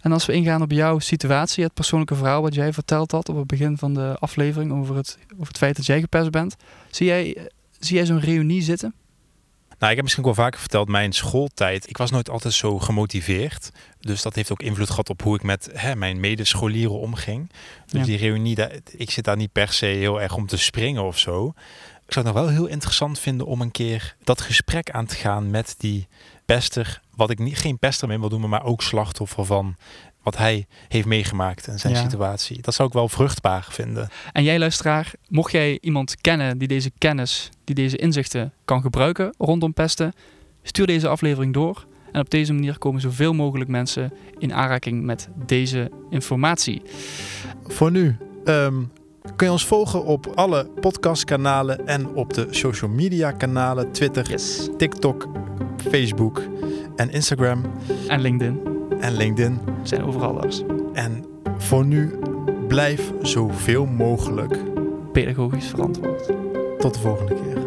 En als we ingaan op jouw situatie, het persoonlijke verhaal wat jij verteld had op het begin van de aflevering over het, over het feit dat jij gepest bent. Zie jij, zie jij zo'n reunie zitten? Nou, ik heb misschien wel vaker verteld, mijn schooltijd, ik was nooit altijd zo gemotiveerd. Dus dat heeft ook invloed gehad op hoe ik met hè, mijn medescholieren omging. Dus Ja. die reunie, daar- ik zit daar niet per se heel erg om te springen of zo. Ik zou het nog wel heel interessant vinden om een keer dat gesprek aan te gaan met die pester, wat ik niet, geen pester mee wil doen, maar ook slachtoffer van wat hij heeft meegemaakt en zijn Ja. situatie. Dat zou ik wel vruchtbaar vinden. En jij luisteraar, mocht jij iemand kennen die deze kennis, die deze inzichten kan gebruiken rondom pesten, stuur deze aflevering door. En op deze manier komen zoveel mogelijk mensen in aanraking met deze informatie. Voor nu ehm, kun je ons volgen op alle podcastkanalen en op de social media kanalen, Twitter, Yes. TikTok, Facebook en Instagram En LinkedIn en LinkedIn. zijn overal Lars. En voor nu blijf zoveel mogelijk. Pedagogisch verantwoord. Tot de volgende keer.